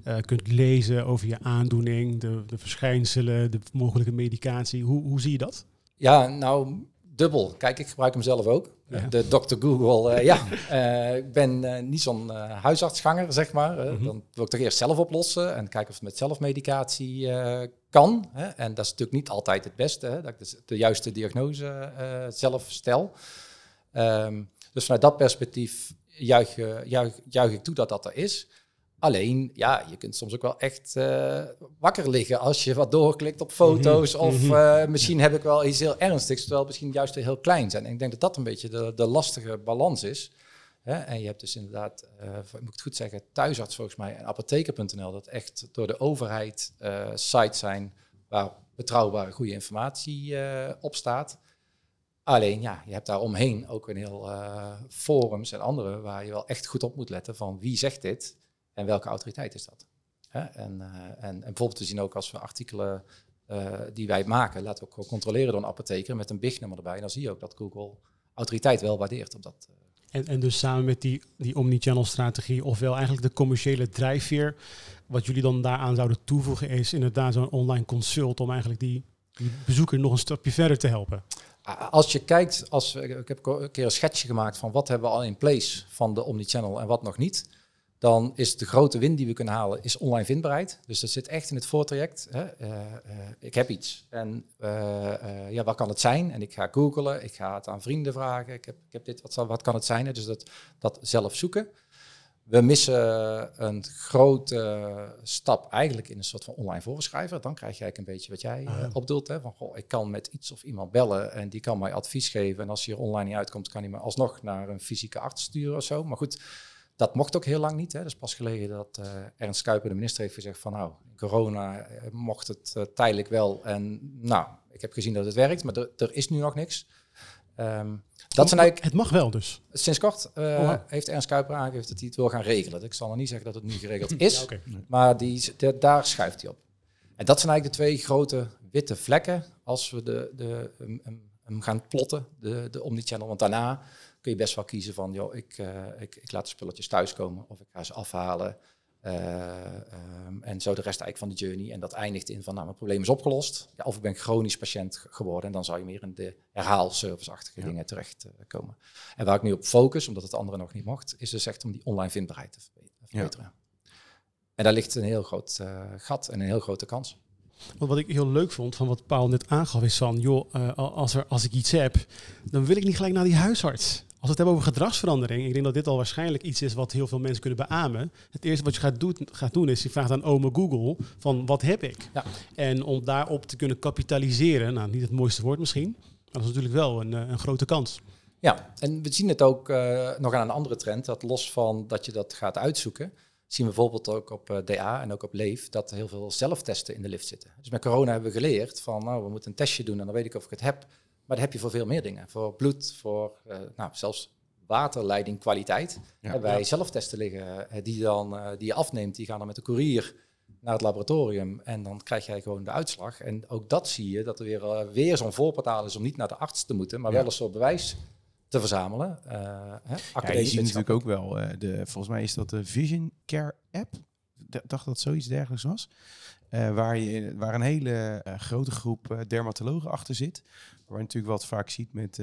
eh, kunt lezen over je aandoening, de, de verschijnselen, de mogelijke medicatie. Hoe, hoe zie je dat? Ja, nou, dubbel. Kijk, ik gebruik hem zelf ook. Ja. De Dr. Google, eh, ja. Eh, ik ben niet zo'n huisartsganger, zeg maar. Mhm. Dan wil ik toch eerst zelf oplossen en kijken of het met zelfmedicatie kan. Hè. En dat is natuurlijk niet altijd het beste, hè, dat ik dus de juiste diagnose eh, zelf stel. Ehm, dus vanuit dat perspectief juich, eh, juich, juich ik toe dat dat er is. Alleen, ja, je kunt soms ook wel echt eh, wakker liggen als je wat doorklikt op foto's. Mhm, Of mhm. misschien heb ik wel iets heel ernstigs, terwijl het misschien juist heel klein zijn. En ik denk dat dat een beetje de, de lastige balans is. Hè? En je hebt dus inderdaad, eh, moet ik het goed zeggen, thuisarts volgens mij en apotheker.nl, dat echt door de overheid eh, sites zijn waar betrouwbare, goede informatie eh, op staat. Alleen ja, je hebt daar omheen ook een heel forums en andere waar je wel echt goed op moet letten van wie zegt dit en welke autoriteit is dat. Hè? En, en, en bijvoorbeeld te zien ook als we artikelen die wij maken, laten we ook controleren door een apotheker met een BIG-nummer erbij. En dan zie je ook dat Google autoriteit wel waardeert op dat. En, en dus samen met die, die omnichannel strategie, ofwel eigenlijk de commerciële drijfveer, wat jullie dan daaraan zouden toevoegen, is inderdaad zo'n online consult om eigenlijk die, die bezoeker nog een stapje verder te helpen. Als je kijkt, als, ik heb een keer een schetsje gemaakt van wat hebben we al in place van de Omnichannel en wat nog niet. Dan is de grote win die we kunnen halen, is online vindbaarheid. Dus dat zit echt in het voortraject. Hè. Eh, eh, ik heb iets en eh, ja, wat kan het zijn? En ik ga googlen, ik ga het aan vrienden vragen. Ik heb, ik heb dit, wat, wat kan het zijn? Dus dat, dat zelf zoeken. We missen een grote stap eigenlijk in een soort van online voorschrijver. Dan krijg je eigenlijk een beetje wat jij Ah. opdoelt. Hè? Van, goh, ik kan met iets of iemand bellen en die kan mij advies geven. En als je er online niet uitkomt, kan hij me alsnog naar een fysieke arts sturen of zo. Maar goed, dat mocht ook heel lang niet. Hè? Dat is pas geleden dat eh, Ernst Kuiper, de minister, heeft gezegd van nou, corona eh, mocht het eh, tijdelijk wel. En nou, ik heb gezien dat het werkt, maar er, is nu nog niks. Ehm, dat zijn eigenlijk Het mag wel dus. Sinds kort Oh, heeft Ernst Kuiper aangegeven dat hij het wil gaan regelen. Ik zal nog niet zeggen dat het nu geregeld is, Ja, maar die, de- daar schuift hij op. En dat zijn eigenlijk de twee grote witte vlekken als we de, de, hem gaan plotten, de, de omnichannel. Want daarna kun je best wel kiezen van, joh, ik, ik, ik laat de spulletjes thuiskomen of ik ga ze afhalen. Ehm, en zo de rest eigenlijk van de journey. En dat eindigt in van, nou, mijn probleem is opgelost. Ja, of ik ben chronisch patiënt geworden. En dan zou je meer in de herhaalservice-achtige ja. dingen terechtkomen. en waar ik nu op focus, omdat het andere nog niet mocht, is dus echt om die online vindbaarheid te verbeteren. En daar ligt een heel groot gat en een heel grote kans. Want wat ik heel leuk vond van wat Paul net aangaf is van, joh, uh, als, er, als ik iets heb, dan wil ik niet gelijk naar die huisarts. Als we het hebben over gedragsverandering, ik denk dat dit al waarschijnlijk iets is wat heel veel mensen kunnen beamen. Het eerste wat je gaat, doen, gaat doen is, je vraagt aan ome Google van wat heb ik? Ja. En om daarop te kunnen kapitaliseren, nou niet het mooiste woord misschien, maar dat is natuurlijk wel een, een grote kans. Ja, en we zien het ook uh, nog aan een andere trend, dat los van dat je dat gaat uitzoeken, zien we bijvoorbeeld ook op uh, DA en ook op Leef dat er heel veel zelftesten in de lift zitten. Dus met corona hebben we geleerd van, nou, we moeten een testje doen en dan weet ik of ik het heb. Maar dat heb je voor veel meer dingen. Voor bloed, voor uh, nou, zelfs waterleidingkwaliteit. Ja, hebben wij ja. zelftesten liggen uh, die, dan, die je afneemt. Die gaan dan met de courier naar het laboratorium en dan krijg jij gewoon de uitslag. En ook dat zie je, dat er weer, weer zo'n voorportaal is om niet naar de arts te moeten, maar ja. wel een soort bewijs te verzamelen. Uh, hè, ja, je ziet natuurlijk ook wel, de, volgens mij is dat de Vision Care app. Ik dacht dat zoiets dergelijks was. Uh, waar, je, waar een hele grote groep dermatologen achter zit. Waar je natuurlijk wat vaak ziet met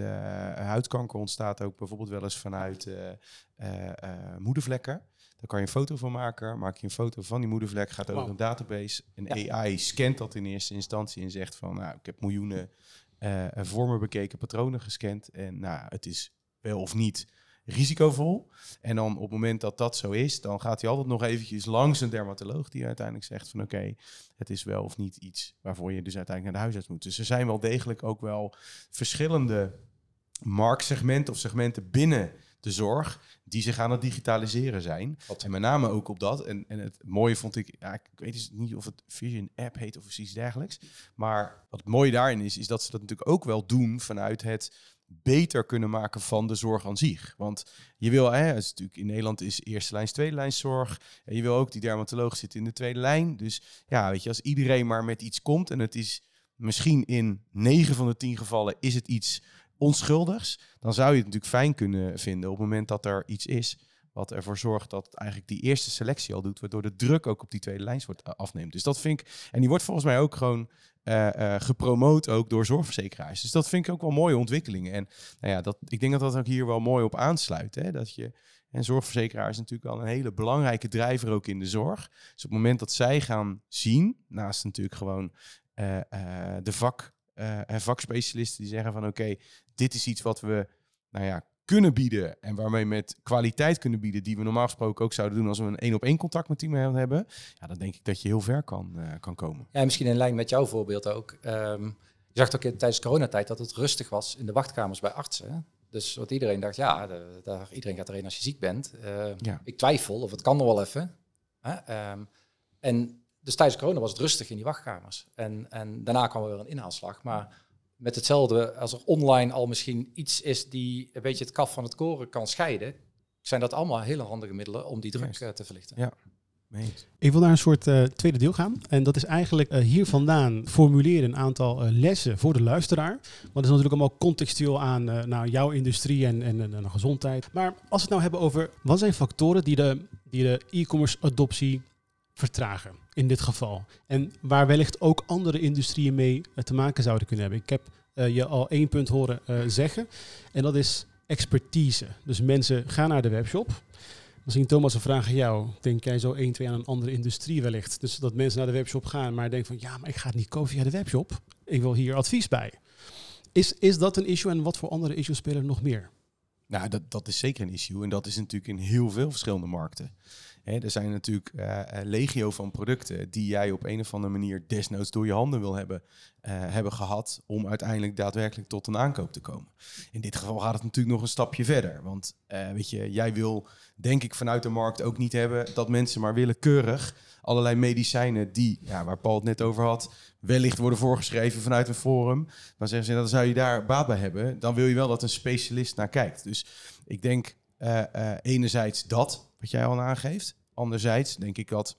huidkanker ontstaat ook bijvoorbeeld wel eens vanuit moedervlekken. Daar kan je een foto van maken. Maak je een foto van die moedervlek, gaat over een database. Een ja. AI scant dat in eerste instantie en zegt van, nou, ik heb miljoenen vormen bekeken, patronen gescand. En nou, het is wel of niet risicovol. En dan op het moment dat dat zo is, dan gaat hij altijd nog eventjes langs een dermatoloog die uiteindelijk zegt van oké, het is wel of niet iets waarvoor je dus uiteindelijk naar de huisarts moet. Dus er zijn wel degelijk ook wel verschillende marktsegmenten of segmenten binnen de zorg die zich aan het digitaliseren zijn. Wat? En met name ook op dat. En, en het mooie vond ik, ja, ik weet dus niet of het Vision App heet of iets dergelijks. Maar wat het mooie daarin is, is dat ze dat natuurlijk ook wel doen vanuit het beter kunnen maken van de zorg aan zich. Want je wil, hè, is natuurlijk in Nederland is eerste lijn, tweede lijn zorg. En je wil ook die dermatoloog zitten in de tweede lijn. Dus ja, weet je, als iedereen maar met iets komt en het is misschien in 9 van de 10 gevallen is het iets onschuldigs, dan zou je het natuurlijk fijn kunnen vinden op het moment dat er iets is wat ervoor zorgt dat eigenlijk die eerste selectie al doet, waardoor de druk ook op die tweede lijn wordt eh, afneemt. Dus dat vind ik, en die wordt volgens mij ook gewoon uh, uh, gepromoot ook door zorgverzekeraars. Dus dat vind ik ook wel mooie ontwikkelingen. En nou ja, dat, ik denk dat dat ook hier wel mooi op aansluit. Hè? Dat je, en zorgverzekeraar is natuurlijk al een hele belangrijke drijver ook in de zorg. Dus op het moment dat zij gaan zien, naast natuurlijk gewoon uh, de vak, vakspecialisten die zeggen van oké, dit is iets wat we nou ja, kunnen bieden en waarmee met kwaliteit kunnen bieden, die we normaal gesproken ook zouden doen als we een één op één contact met iemand hebben, ja, dan denk ik dat je heel ver kan, uh, kan komen. Ja, misschien in lijn met jouw voorbeeld ook. Um, je zag ook tijdens coronatijd dat het rustig was in de wachtkamers bij artsen. Dus wat iedereen dacht, ja, de, daar, iedereen gaat erheen als je ziek bent. Uh, ja. Ik twijfel of het kan nog wel even. Hè? Um, en dus tijdens corona was het rustig in die wachtkamers. En, en daarna kwam er weer een inhaalslag. Maar met hetzelfde als er online al misschien iets is die een beetje het kaf van het koren kan scheiden, zijn dat allemaal hele handige middelen om die druk uh, te verlichten. Ja. Ik wil naar een soort uh, tweede deel gaan. En dat is eigenlijk uh, hier vandaan formuleren een aantal lessen voor de luisteraar. Want dat is natuurlijk allemaal contextueel aan nou, jouw industrie en, en, en, gezondheid. Maar als we het nou hebben over wat zijn factoren die de, die de e-commerce adoptie vertragen in dit geval. En waar wellicht ook andere industrieën mee eh, te maken zouden kunnen hebben. Ik heb uh, je al één punt horen uh, zeggen. En dat is expertise. Dus mensen gaan naar de webshop. Misschien Thomas, een vraag aan jou. Denk jij zo 1, 2 aan een andere industrie wellicht? Dus dat mensen naar de webshop gaan, maar denken van ja, maar ik ga het niet kopen via de webshop. Ik wil hier advies bij. Is, is dat een issue en wat voor andere issues spelen nog meer? Nou, dat, dat is zeker een issue en dat is natuurlijk in heel veel verschillende markten er zijn natuurlijk uh, legio van producten die jij op een of andere manier desnoods door je handen wil hebben, uh, hebben gehad om uiteindelijk daadwerkelijk tot een aankoop te komen. In dit geval gaat het natuurlijk nog een stapje verder. Want weet je, jij wil denk ik vanuit de markt ook niet hebben dat mensen maar willekeurig allerlei medicijnen die, ja, waar Paul het net over had, wellicht worden voorgeschreven vanuit een forum. Dan zeggen ze, dan zou je daar baat bij hebben. Dan wil je wel dat een specialist naar kijkt. Dus ik denk enerzijds dat, wat jij al aangeeft. Anderzijds denk ik dat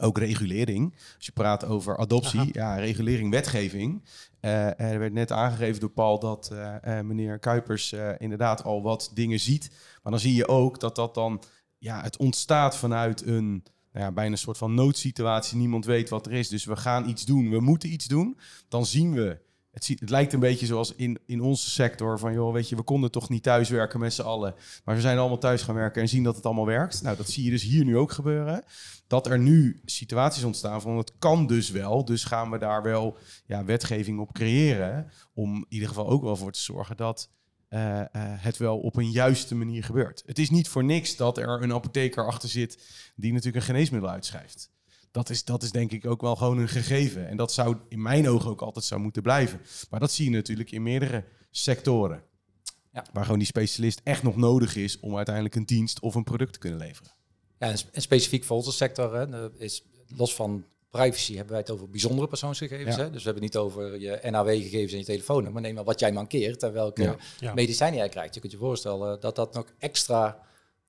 ook regulering. Als je praat over adoptie, ja, regulering, wetgeving. Uh, er werd net aangegeven door Paul dat uh, uh, meneer Kuipers inderdaad al wat dingen ziet. Maar dan zie je ook dat dat dan, ja, het ontstaat vanuit een, nou ja, bijna een soort van noodsituatie. Niemand weet wat er is, dus we gaan iets doen, we moeten iets doen. Dan zien we het, lijkt een beetje zoals in, in onze sector van, joh, weet je, we konden toch niet thuiswerken met z'n allen. Maar we zijn allemaal thuis gaan werken en zien dat het allemaal werkt. Nou, dat zie je dus hier nu ook gebeuren. Dat er nu situaties ontstaan van, het kan dus wel. Dus gaan we daar wel ja, wetgeving op creëren. Om in ieder geval ook wel voor te zorgen dat uh, uh, het wel op een juiste manier gebeurt. Het is niet voor niks dat er een apotheker achter zit die natuurlijk een geneesmiddel uitschrijft dat is, dat is denk ik ook wel gewoon een gegeven. En dat zou in mijn ogen ook altijd zo moeten blijven. Maar dat zie je natuurlijk in meerdere sectoren. Ja. Waar gewoon die specialist echt nog nodig is om uiteindelijk een dienst of een product te kunnen leveren. Ja, en, specifiek voor onze sector hè, is los van privacy hebben wij het over bijzondere persoonsgegevens. Hè? Dus we hebben het niet over je NAW-gegevens en je telefoon. Maar neem maar wat jij mankeert en welke ja. medicijnen jij krijgt. Je kunt je voorstellen dat dat nog extra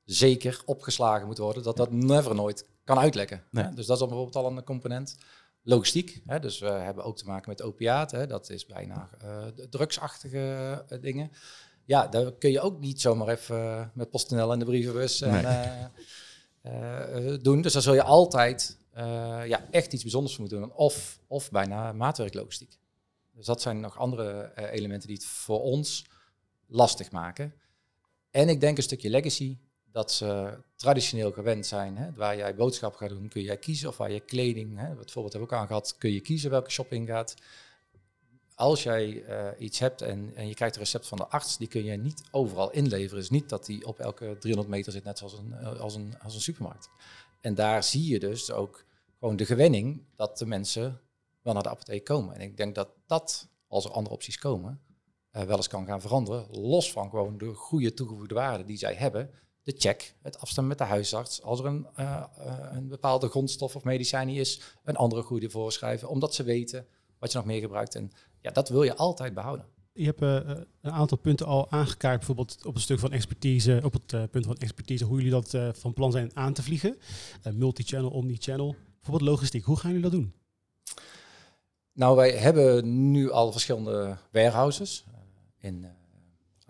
zeker opgeslagen moet worden. Dat dat never nooit kan uitlekken. Dus dat is bijvoorbeeld al een component. Logistiek, hè? dus we hebben ook te maken met opiaten. Dat is bijna uh, drugsachtige uh, dingen. Ja, daar kun je ook niet zomaar even uh, met PostNL en de brievenbus en, doen. Dus daar zul je altijd ja, echt iets bijzonders voor moeten doen. Of, of bijna maatwerklogistiek. Dus dat zijn nog andere elementen die het voor ons lastig maken. En ik denk een stukje legacy dat ze traditioneel gewend zijn. Hè, waar jij boodschap gaat doen, kun jij kiezen. Of waar je kleding, hè, wat voorbeeld heb ik ook aangehad, kun je kiezen welke shopping gaat. Als jij uh, iets hebt en, en je krijgt een recept van de arts, die kun je niet overal inleveren. is niet dat die op elke 300 meter zit, net zoals een, uh, als, een, als een supermarkt. En daar zie je dus ook gewoon de gewenning dat de mensen wel naar de apotheek komen. En ik denk dat dat, als er andere opties komen, uh, wel eens kan gaan veranderen. Los van gewoon de goede toegevoegde waarde die zij hebben de check, het afstemmen met de huisarts. Als er een, uh, een bepaalde grondstof of medicijn is, een andere goede voorschrijven, omdat ze weten wat je nog meer gebruikt. En ja, dat wil je altijd behouden. Je hebt uh, een aantal punten al aangekaart, bijvoorbeeld op een stuk van expertise, op het punt van expertise, hoe jullie dat van plan zijn aan te vliegen. multi-channel, omni-channel, bijvoorbeeld logistiek. Hoe gaan jullie dat doen? Nou, wij hebben nu al verschillende warehouses in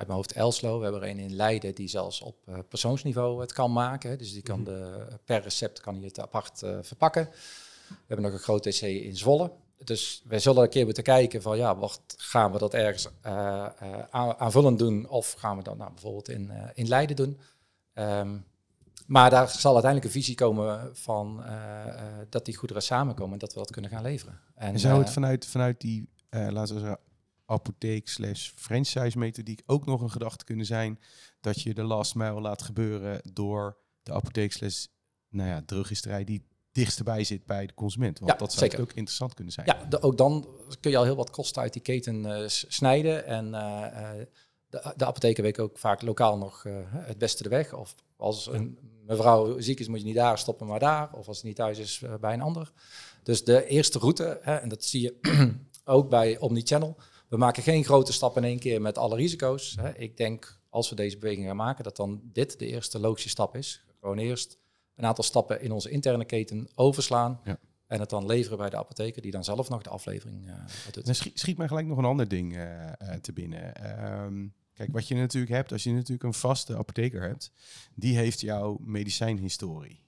uit mijn hoofd Elslo. We hebben er een in Leiden die zelfs op uh, persoonsniveau het kan maken. Dus die kan mhm. de, per recept kan hij het apart uh, verpakken. We hebben nog een groot TC in Zwolle. Dus wij zullen een keer moeten kijken van ja, wat gaan we dat ergens uh, aanvullend doen of gaan we dat nou bijvoorbeeld in, in Leiden doen. Um, maar daar zal uiteindelijk een visie komen van dat die goederen samenkomen en dat we dat kunnen gaan leveren. En, zou het vanuit, vanuit die, laten we zeggen, apotheek slash franchise methodiek ook nog een gedachte kunnen zijn dat je de last mile laat gebeuren door de apotheek slash nou ja, drogisterij die dichtstbij zit bij de consument. Want dat zou ook interessant kunnen zijn. Ja, ook dan kun je al heel wat kosten uit die keten uh, snijden. En uh, de, de apotheken weten ook vaak lokaal nog het beste de weg. Of als een mevrouw ziek is, moet je niet daar stoppen, maar daar. Of als het niet thuis is, bij een ander. Dus de eerste route, hè, en dat zie je ook bij Omnichannel, we maken geen grote stap in één keer met alle risico's. Hè. Ik denk, als we deze beweging gaan maken, dat dan dit de eerste logische stap is. Gewoon eerst een aantal stappen in onze interne keten overslaan. Ja. En het dan leveren bij de apotheker, die dan zelf nog de aflevering uh, doet. Dan schiet, schiet mij gelijk nog een ander ding uh, te binnen. Ehm, kijk, wat je natuurlijk hebt, als je natuurlijk een vaste apotheker hebt, die heeft jouw medicijnhistorie.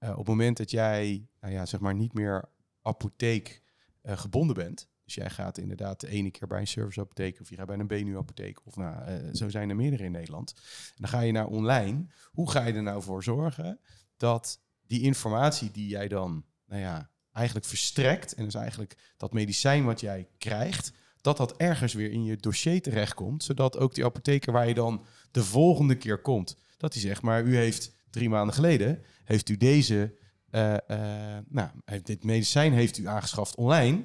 op het moment dat jij, nou ja, zeg maar, niet meer apotheek gebonden bent, dus jij gaat inderdaad de ene keer bij een serviceapotheek of je gaat bij een BNU-apotheek. Of nou, uh, zo zijn er meerdere in Nederland. En dan ga je naar online. Hoe ga je er nou voor zorgen dat die informatie die jij dan, nou ja, eigenlijk verstrekt. En dus eigenlijk dat medicijn wat jij krijgt, dat dat ergens weer in je dossier terechtkomt. Zodat ook die apotheker waar je dan de volgende keer komt, dat hij zegt, maar u heeft drie maanden geleden, heeft u deze, uh, uh, nou, dit medicijn heeft u aangeschaft online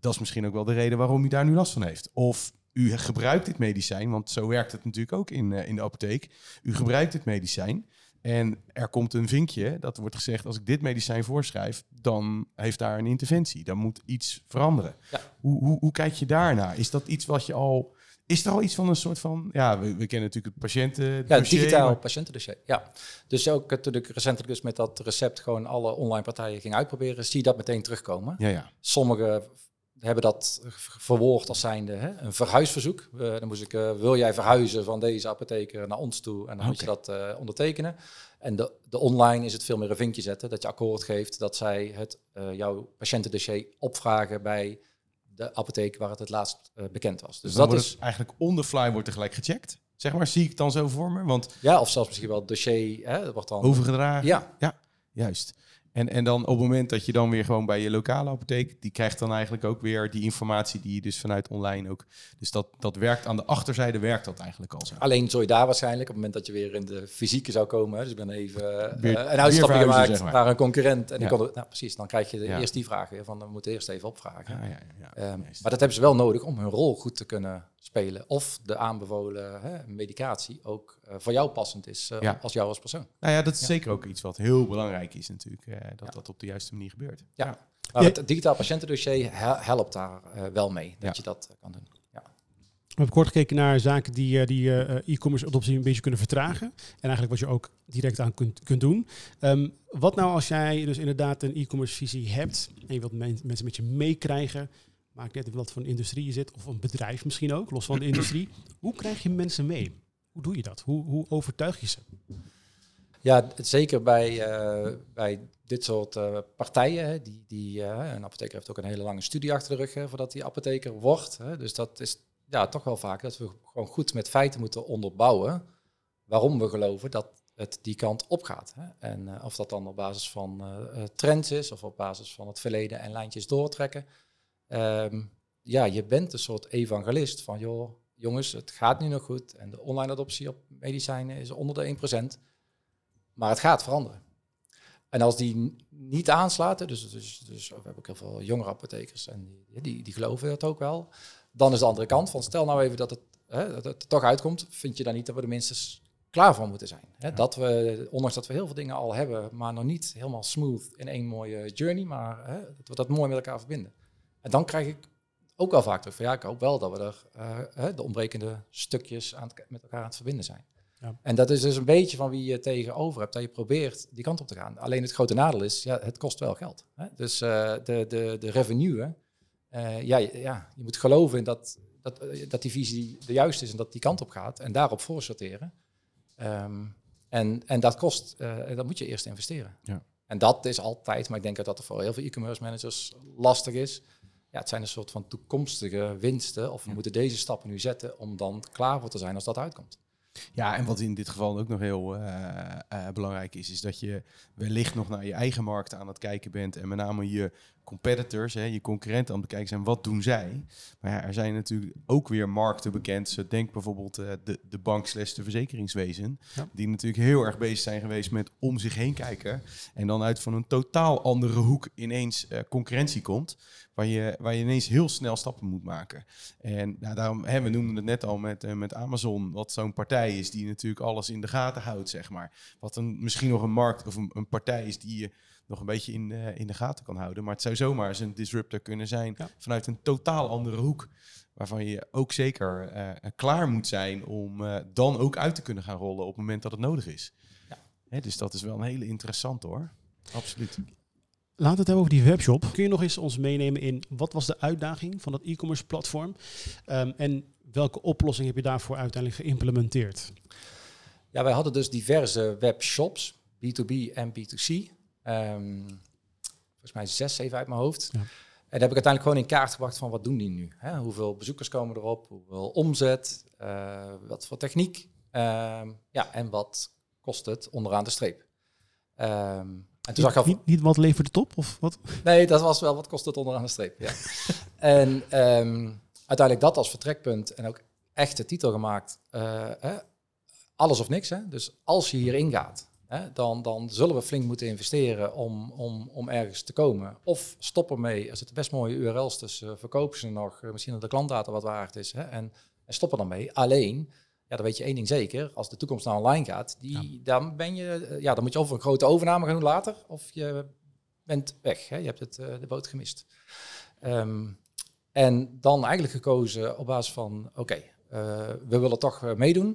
dat is misschien ook wel de reden waarom u daar nu last van heeft. Of u gebruikt dit medicijn, want zo werkt het natuurlijk ook in, uh, in de apotheek. U gebruikt dit medicijn en er komt een vinkje, dat wordt gezegd, als ik dit medicijn voorschrijf, dan heeft daar een interventie. Dan moet iets veranderen. Ja. Hoe, hoe, hoe kijk je daarnaar? Is dat iets wat je al Is er al iets van een soort van, ja, we, we kennen natuurlijk het patiënten. Ja, digitaal patiëntendossier. Ja, dus ook natuurlijk recentelijk dus met dat recept gewoon alle online partijen ging uitproberen, zie je dat meteen terugkomen. Ja, ja. Sommige hebben dat verwoord als zijnde hè, een verhuisverzoek. Uh, dan moest ik, uh, wil jij verhuizen van deze apotheker naar ons toe? En dan moet je dat uh, ondertekenen. En de, de, online is het veel meer een vinkje zetten, dat je akkoord geeft dat zij het jouw patiëntendossier opvragen bij de apotheek waar het het laatst bekend was. Dus, dus dat is eigenlijk on the fly wordt tegelijk gecheckt. Zeg maar, zie ik dan zo voor me? Want ja, of zelfs misschien wel het dossier hè, wordt dan overgedragen. Ja, ja, juist. En, en dan op het moment dat je dan weer gewoon bij je lokale apotheek, die krijgt dan eigenlijk ook weer die informatie die je dus vanuit online ook. Dus dat, dat werkt aan de achterzijde, werkt dat eigenlijk al zo. Alleen zou je daar waarschijnlijk, op het moment dat je weer in de fysieke zou komen, dus ik ben even uh, een uitstapje gemaakt zeg maar. naar een concurrent. En ja. kon, nou precies, dan krijg je de, eerst die vraag weer van, we moeten eerst even opvragen. Ja, um, maar dat hebben ze wel nodig om hun rol goed te kunnen spelen. Of de aanbevolen hè, medicatie ook uh, voor jou passend is uh, als jou als persoon. Nou ja, dat is zeker ook iets wat heel belangrijk is natuurlijk. Uh, dat dat op de juiste manier gebeurt. Ja, maar het digitaal patiëntendossier helpt daar wel mee. Dat je dat kan doen. Ja. We hebben kort gekeken naar zaken die, die e-commerce adoptie een beetje kunnen vertragen. En eigenlijk wat je ook direct aan kunt, kunt doen. Um, wat nou als jij dus inderdaad een e-commerce visie hebt en je wilt mensen met je meekrijgen maakt net wat voor een industrie je zit, of een bedrijf misschien ook, los van de industrie. Hoe krijg je mensen mee? Hoe doe je dat? Hoe, hoe overtuig je ze? Ja, zeker bij, uh, bij dit soort uh, partijen. Die, die, uh, een apotheker heeft ook een hele lange studie achter de rug hè, voordat hij apotheker wordt. Hè. Dus dat is ja, toch wel vaak dat we gewoon goed met feiten moeten onderbouwen waarom we geloven dat het die kant op gaat. Hè. En of dat dan op basis van trends is of op basis van het verleden en lijntjes doortrekken. Um, ja, je bent een soort evangelist van, joh, jongens, het gaat nu nog goed. En de online adoptie op medicijnen is onder de 1%. Maar het gaat veranderen. En als die niet aansluiten, dus, dus, dus we hebben ook heel veel jongere apothekers en die, die, die geloven dat ook wel. Dan is de andere kant van, stel nou even dat het, hè, dat het toch uitkomt, vind je dan niet dat we er minstens klaar voor moeten zijn. Hè? Dat we, ondanks dat we heel veel dingen al hebben, maar nog niet helemaal smooth in één mooie journey, maar hè, dat we dat mooi met elkaar verbinden. En dan krijg ik ook wel vaak terug van ja, ik hoop wel dat we er uh, de ontbrekende stukjes aan het, met elkaar aan het verbinden zijn. Ja. En dat is dus een beetje van wie je tegenover hebt, dat je probeert die kant op te gaan. Alleen het grote nadeel is, ja, het kost wel geld. Hè? Dus uh, de, de, de revenue, uh, ja, ja, je moet geloven in dat, dat, dat die visie de juiste is en dat die kant op gaat en daarop voorsorteren. Um, en, en dat kost, dat moet je eerst investeren. Ja. En dat is altijd, maar ik denk dat dat voor heel veel e-commerce managers lastig is ja, het zijn een soort van toekomstige winsten. Of we moeten deze stappen nu zetten om dan klaar voor te zijn als dat uitkomt. Ja, en wat in dit geval ook nog heel uh, uh, belangrijk is, is dat je wellicht nog naar je eigen markt aan het kijken bent en met name je competitors, hè, je concurrenten aan het bekijken zijn, wat doen zij? Maar ja, er zijn natuurlijk ook weer markten bekend. Zo denk bijvoorbeeld uh, de, de bank slash de verzekeringswezen, die natuurlijk heel erg bezig zijn geweest met om zich heen kijken en dan uit van een totaal andere hoek ineens uh, concurrentie komt, waar je, waar je ineens heel snel stappen moet maken. En nou, daarom, hè, we noemden het net al met, uh, met Amazon, wat zo'n partij is die natuurlijk alles in de gaten houdt, zeg maar. Wat een, misschien nog een markt of een, een partij is die je nog een beetje in, uh, in de gaten kan houden. Maar het zou zomaar eens een disruptor kunnen zijn vanuit een totaal andere hoek. Waarvan je ook zeker uh, klaar moet zijn om uh, dan ook uit te kunnen gaan rollen op het moment dat het nodig is. Ja. Hè, dus dat is wel een hele interessante hoor. Absoluut. Laten we het hebben over die webshop. Kun je nog eens ons meenemen in wat was de uitdaging van dat e-commerce platform? Um, en welke oplossing heb je daarvoor uiteindelijk geïmplementeerd? Ja, wij hadden dus diverse webshops, B2B en B2C. Um, volgens mij zes, zeven uit mijn hoofd. Ja. En daar heb ik uiteindelijk gewoon in kaart gebracht van wat doen die nu? Hè? Hoeveel bezoekers komen erop? Hoeveel omzet? Uh, wat voor techniek? Um, ja, en wat kost het onderaan de streep? Um, en toen zag ik al... niet, niet wat levert het op? Of wat? Nee, dat was wel wat kost het onderaan de streep. Ja. en um, uiteindelijk dat als vertrekpunt en ook echt de titel gemaakt. Uh, alles of niks. Hè? Dus als je hierin gaat, Hè, dan, dan zullen we flink moeten investeren om, om, om ergens te komen. Of stoppen mee, er zitten best mooie URL's tussen, verkopen ze nog, eh, misschien dat de klantdata wat waard is. Hè, en, en stoppen dan mee. Alleen, ja, dan weet je één ding zeker, als de toekomst naar online gaat, die, dan, ben je, eh, ja, dan moet je of een grote overname gaan doen later, of je bent weg. Hè, je hebt het, uh, de boot gemist. Um, en dan eigenlijk gekozen op basis van, oké, we willen toch meedoen.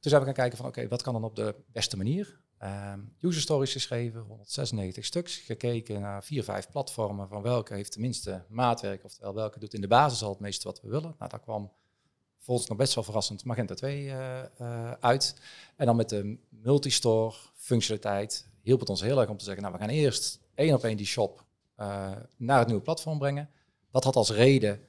Toen zijn we gaan kijken van oké, wat kan dan op de beste manier? Ehm, user stories geschreven, 196 stuks. Gekeken naar vier, vijf platformen van welke heeft de minste maatwerk, oftewel welke doet in de basis al het meeste wat we willen. Nou, daar kwam volgens nog best wel verrassend Magenta 2 uh, uh, uit. En dan met de multistore functionaliteit hielp het ons heel erg om te zeggen, nou we gaan eerst één op één die shop uh, naar het nieuwe platform brengen. Dat had als reden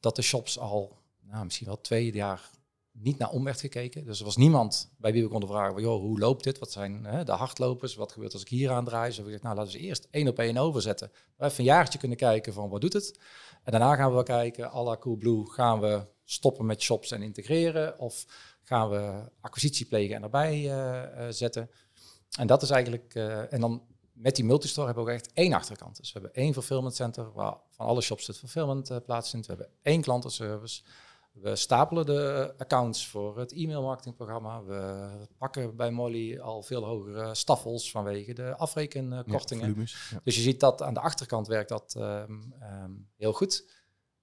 dat de shops al nou, misschien wel twee jaar niet naar om werd gekeken. Dus er was niemand bij wie we konden vragen, joh, hoe loopt dit? Wat zijn hè, de hardlopers? Wat gebeurt als ik hier aan draai? Dus we gezegd, nou laten we eerst één op één overzetten. We even een jaartje kunnen kijken van wat doet het? En daarna gaan we kijken, à la Coolblue, gaan we stoppen met shops en integreren? Of gaan we acquisitie plegen en erbij uh, uh, zetten? En dat is eigenlijk, uh, en dan met die multistore hebben we ook echt één achterkant. Dus we hebben één fulfillment center waar van alle shops het fulfillment plaatsvindt. We hebben één klantenservice. We stapelen de accounts voor het e-mailmarketingprogramma. We pakken bij Molly al veel hogere staffels vanwege de afrekenkortingen. Ja, ja. Dus je ziet dat aan de achterkant werkt dat um, um, heel goed.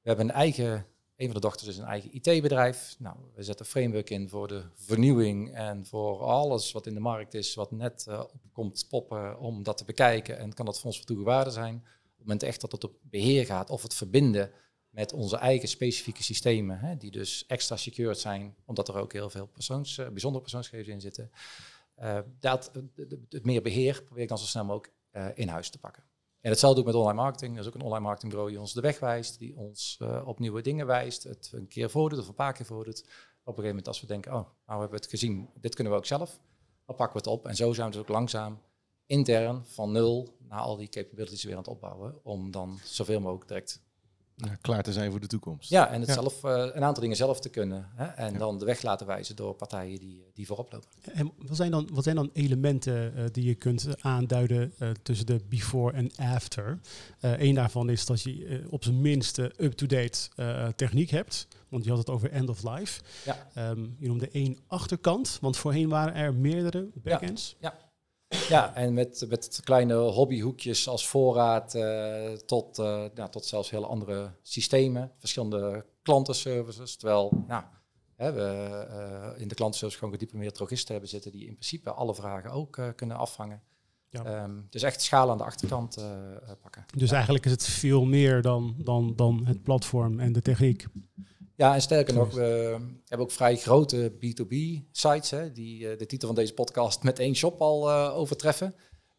We hebben een eigen, een van de dochters is een eigen IT-bedrijf. Nou, we zetten een framework in voor de vernieuwing en voor alles wat in de markt is, wat net uh, komt poppen, om dat te bekijken. En kan dat voor ons van toegewaarde zijn. Op het moment echt dat het op beheer gaat of het verbinden met onze eigen specifieke systemen, hè, die dus extra secured zijn, omdat er ook heel veel persoons, uh, bijzondere persoonsgegevens in zitten. Uh, dat, het meer beheer probeer ik dan zo snel mogelijk in huis te pakken. En hetzelfde ook met online marketing. Er is ook een online marketingbureau die ons de weg wijst, die ons op nieuwe dingen wijst, het een keer voordoet of een paar keer voordoet. Op een gegeven moment als we denken, oh, nou we hebben het gezien, dit kunnen we ook zelf, dan pakken we het op. En zo zijn we dus ook langzaam intern van nul naar al die capabilities weer aan het opbouwen, om dan zoveel mogelijk direct ja, klaar te zijn voor de toekomst. Ja, en het ja. zelf, uh, een aantal dingen zelf te kunnen. Hè? En ja. dan de weg laten wijzen door partijen die, die voorop lopen. En wat zijn dan, wat zijn dan elementen uh, die je kunt aanduiden uh, tussen de before en after? Eén daarvan is dat je op zijn minst up-to-date techniek hebt. Want je had het over end of life. Ja. Um, je noemde één achterkant, want voorheen waren er meerdere backends. Ja. Ja. En met, met kleine hobbyhoekjes als voorraad uh, tot, uh, nou, tot zelfs hele andere systemen, verschillende klantenservices. Terwijl nou, hè, we uh, in de klantenservice gewoon gediplomeerde drogisten hebben zitten die in principe alle vragen ook kunnen afvangen. Ja. Um, dus echt schaal aan de achterkant pakken. Dus ja. eigenlijk is het veel meer dan, dan, dan het platform en de techniek. Ja, en sterker nog, we hebben ook vrij grote B2B-sites, hè, die uh, de titel van deze podcast met één shop al uh, overtreffen.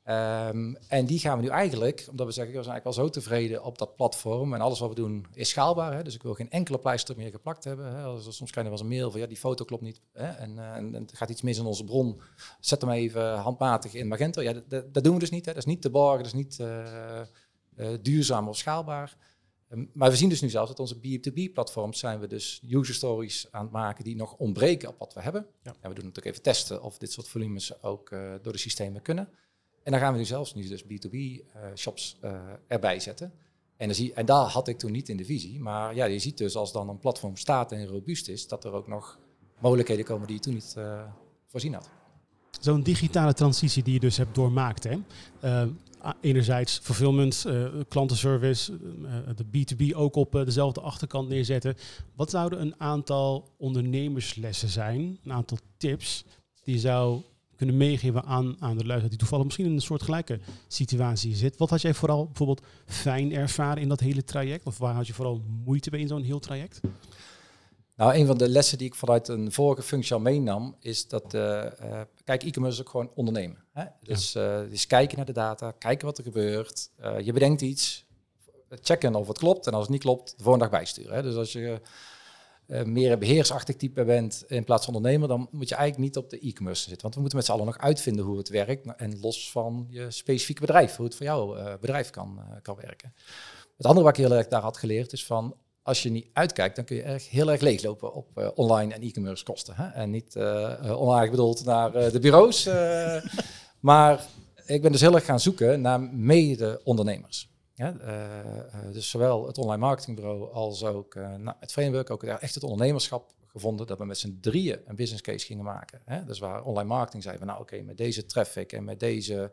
Um, en die gaan we nu eigenlijk, omdat we zeggen, we zijn eigenlijk al zo tevreden op dat platform en alles wat we doen is schaalbaar. Hè, dus ik wil geen enkele pleister meer geplakt hebben. Hè. Soms krijg je wel eens een mail van, ja, die foto klopt niet hè, en, uh, en, en er gaat iets mis in onze bron. Zet hem even handmatig in Magento. Ja, dat, dat doen we dus niet. Hè. Dat is niet te borgen, dat is niet duurzaam of schaalbaar. Maar we zien dus nu zelfs dat onze B2B-platforms zijn we dus user stories aan het maken die nog ontbreken op wat we hebben. Ja. En we doen natuurlijk even testen of dit soort volumes ook uh, door de systemen kunnen. En dan gaan we nu zelfs nu dus B2B-shops uh, uh, erbij zetten. En, dan zie, en daar had ik toen niet in de visie. Maar ja, je ziet dus als dan een platform staat en robuust is, dat er ook nog mogelijkheden komen die je toen niet voorzien had. Zo'n digitale transitie die je dus hebt doormaakt, hè? Enerzijds fulfillment, uh, klantenservice, uh, de B2B ook op dezelfde achterkant neerzetten. Wat zouden een aantal ondernemerslessen zijn, een aantal tips die je zou kunnen meegeven aan, aan de luisteraar die toevallig misschien in een soort gelijke situatie zit? Wat had jij vooral bijvoorbeeld fijn ervaren in dat hele traject? Of waar had je vooral moeite bij in zo'n heel traject? Nou, een van de lessen die ik vanuit een vorige functie al meenam, is dat, uh, uh, kijk, e-commerce is ook gewoon ondernemen. Hè? Dus, uh, dus kijken naar de data, kijken wat er gebeurt. je bedenkt iets, checken of het klopt en als het niet klopt, de volgende dag bijsturen. Hè? Dus als je meer een beheersachtig type bent in plaats van ondernemer, dan moet je eigenlijk niet op de e-commerce zitten. Want we moeten met z'n allen nog uitvinden hoe het werkt en los van je specifieke bedrijf, hoe het voor jouw bedrijf kan, kan werken. Het andere wat ik heel erg daar had geleerd is van als je niet uitkijkt, dan kun je erg, heel erg leeglopen op uh, online en e-commerce kosten. Hè? En niet uh, onaardig bedoeld naar de bureaus. maar ik ben dus heel erg gaan zoeken naar mede-ondernemers. Dus zowel het online marketingbureau als ook nou, het framework, ook echt het ondernemerschap gevonden dat we met z'n drieën een business case gingen maken. Hè? Dus waar online marketing zei van nou oké, met deze traffic en met deze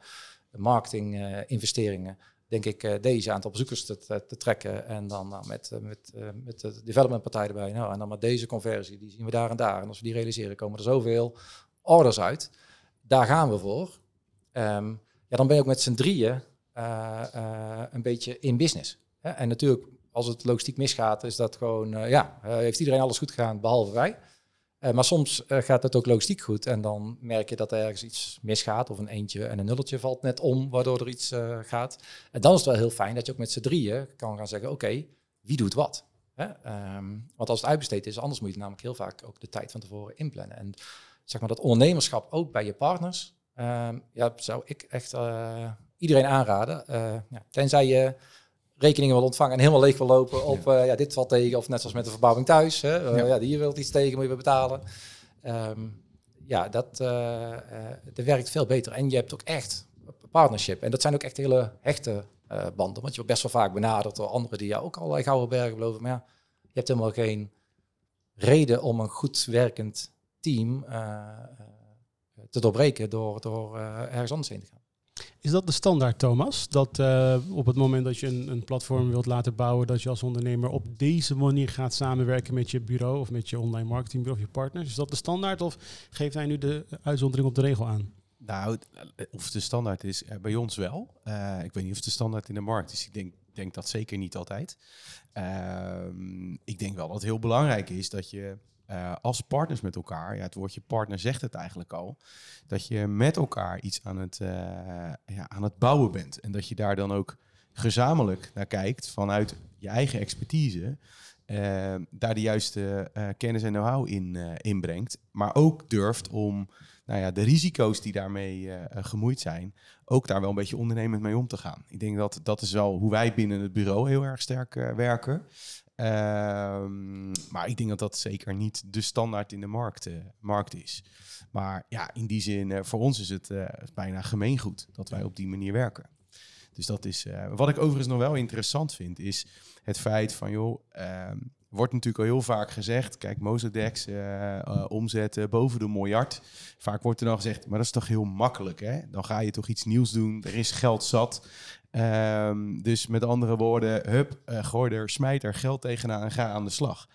marketing investeringen denk ik, eh, deze aantal bezoekers te, te, trekken. En dan nou, met, eh, met, eh, met de developmentpartij erbij. Nou, en dan met deze conversie, die zien we daar en daar. En als we die realiseren, komen er zoveel orders uit. Daar gaan we voor. Ehm, ja, dan ben je ook met z'n drieën een beetje in business. En natuurlijk, als het logistiek misgaat, is dat gewoon, ja, heeft iedereen alles goed gedaan, behalve wij. Eh, maar soms eh, gaat het ook logistiek goed en dan merk je dat er ergens iets misgaat of een eentje en een nulletje valt net om, waardoor er iets eh, gaat. En dan is het wel heel fijn dat je ook met z'n drieën kan gaan zeggen, oké, wie doet wat? Hè? Ehm, want als het uitbesteed is, anders moet je namelijk heel vaak ook de tijd van tevoren inplannen. En zeg maar dat ondernemerschap ook bij je partners, ehm, ja, zou ik echt iedereen aanraden. Ja, tenzij je rekeningen wil ontvangen en helemaal leeg wil lopen op ja. ja, dit valt tegen. Of net zoals met de verbouwing thuis. Hè, uh, Ja. ja. hier wilt iets tegen, moet je betalen. Ehm, ja, dat, eh, eh, dat werkt veel beter. En je hebt ook echt partnership. En dat zijn ook echt hele hechte eh, banden. Want je wordt best wel vaak benaderd door anderen die jou ook allerlei gouden bergen beloven. Maar ja, je hebt helemaal geen reden om een goed werkend team eh, eh, te doorbreken door, door eh, ergens anders heen te gaan. Is dat de standaard, Thomas? Dat eh, op het moment dat je een, een platform wilt laten bouwen, dat je als ondernemer op deze manier gaat samenwerken met je bureau of met je online marketingbureau of je partners? Is dat de standaard of geeft hij nu de uitzondering op de regel aan? Nou, of de standaard is, eh, bij ons wel. Eh, ik weet niet of het de standaard in de markt is. Ik denk, denk dat zeker niet altijd. Ehm, ik denk wel dat het heel belangrijk is dat je eh, als partners met elkaar, ja, het woordje partner zegt het eigenlijk al, dat je met elkaar iets aan het, eh, ja, aan het bouwen bent. En dat je daar dan ook gezamenlijk naar kijkt vanuit je eigen expertise. eh, daar de juiste kennis en know-how in eh, inbrengt. Maar ook durft om nou ja, de risico's die daarmee gemoeid zijn, ook daar wel een beetje ondernemend mee om te gaan. Ik denk dat dat is wel hoe wij binnen het bureau heel erg sterk werken. Ehm, maar ik denk dat dat zeker niet de standaard in de markt, eh, markt is. Maar ja, in die zin, eh, voor ons is het eh, bijna gemeengoed dat wij op die manier werken. Dus dat is, wat ik overigens nog wel interessant vind, is het feit van, joh, ehm, wordt natuurlijk al heel vaak gezegd, kijk, Mozodex, eh eh, omzetten boven de miljard. Vaak wordt er dan gezegd, maar dat is toch heel makkelijk, hè? Dan ga je toch iets nieuws doen, er is geld zat. Ehm, dus met andere woorden, hup, eh, gooi er, smijt er geld tegenaan en ga aan de slag.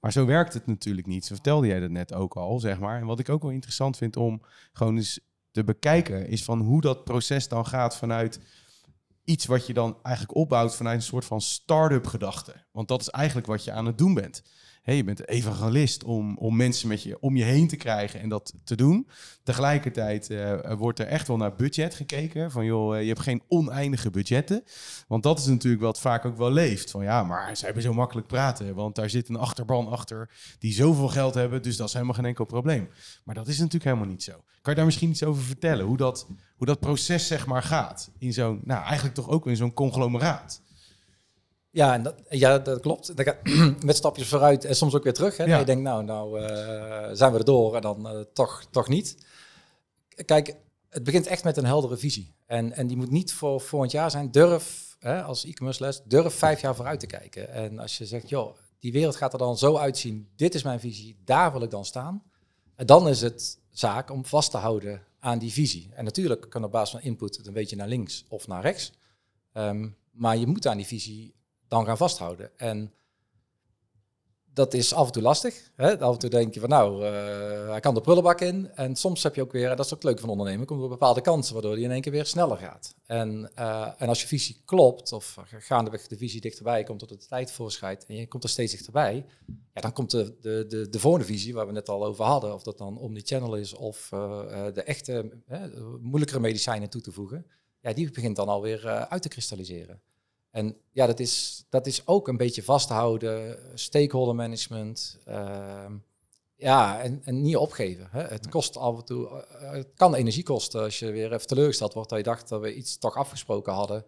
Maar zo werkt het natuurlijk niet. Zo vertelde jij dat net ook al, zeg maar. En wat ik ook wel interessant vind om gewoon eens te bekijken, is van hoe dat proces dan gaat vanuit iets wat je dan eigenlijk opbouwt vanuit een soort van start-up gedachte. Want dat is eigenlijk wat je aan het doen bent. Hey, je bent evangelist om, om mensen met je om je heen te krijgen en dat te doen. Tegelijkertijd eh, wordt er echt wel naar budget gekeken. Van joh, eh, je hebt geen oneindige budgetten. Want dat is natuurlijk wat vaak ook wel leeft. Van ja, maar ze hebben zo makkelijk praten. Want daar zit een achterban achter die zoveel geld hebben. Dus dat is helemaal geen enkel probleem. Maar dat is natuurlijk helemaal niet zo. Kan je daar misschien iets over vertellen? Hoe dat, hoe dat proces zeg maar gaat. In zo'n, nou eigenlijk toch ook in zo'n conglomeraat. Ja, en dat, ja, dat klopt. Met stapjes vooruit en soms ook weer terug. Hè. Ja. Dat je denkt, nou, nou eh, zijn we er door en dan eh, toch, toch niet. Kijk, het begint echt met een heldere visie. En, en die moet niet voor volgend jaar zijn. Durf, hè, als e-commerce les, durf vijf jaar vooruit te kijken. En als je zegt, joh, die wereld gaat er dan zo uitzien. Dit is mijn visie, daar wil ik dan staan. En dan is het zaak om vast te houden aan die visie. En natuurlijk kan op basis van input het een beetje naar links of naar rechts. Ehm, maar je moet aan die visie dan gaan vasthouden. En dat is af en toe lastig. Hè? Af en toe denk je van nou, eh, hij kan de prullenbak in. En soms heb je ook weer, en dat is ook leuk van ondernemen, komt er bepaalde kansen waardoor die in één keer weer sneller gaat. En, eh, en als je visie klopt, of gaandeweg de visie dichterbij komt, tot de tijd voorschrijdt en je komt er steeds dichterbij, ja, dan komt de, de, de, de volgende visie waar we net al over hadden, of dat dan omnichannel is of eh, de echte moeilijkere medicijnen toe te voegen, ja, die begint dan alweer uit te kristalliseren. En ja, dat is, dat is ook een beetje vasthouden, stakeholder management. Uh, ja, en, en niet opgeven. Hè. Het kost af en toe, uh, het kan energie kosten als je weer even teleurgesteld wordt dat je dacht dat we iets toch afgesproken hadden.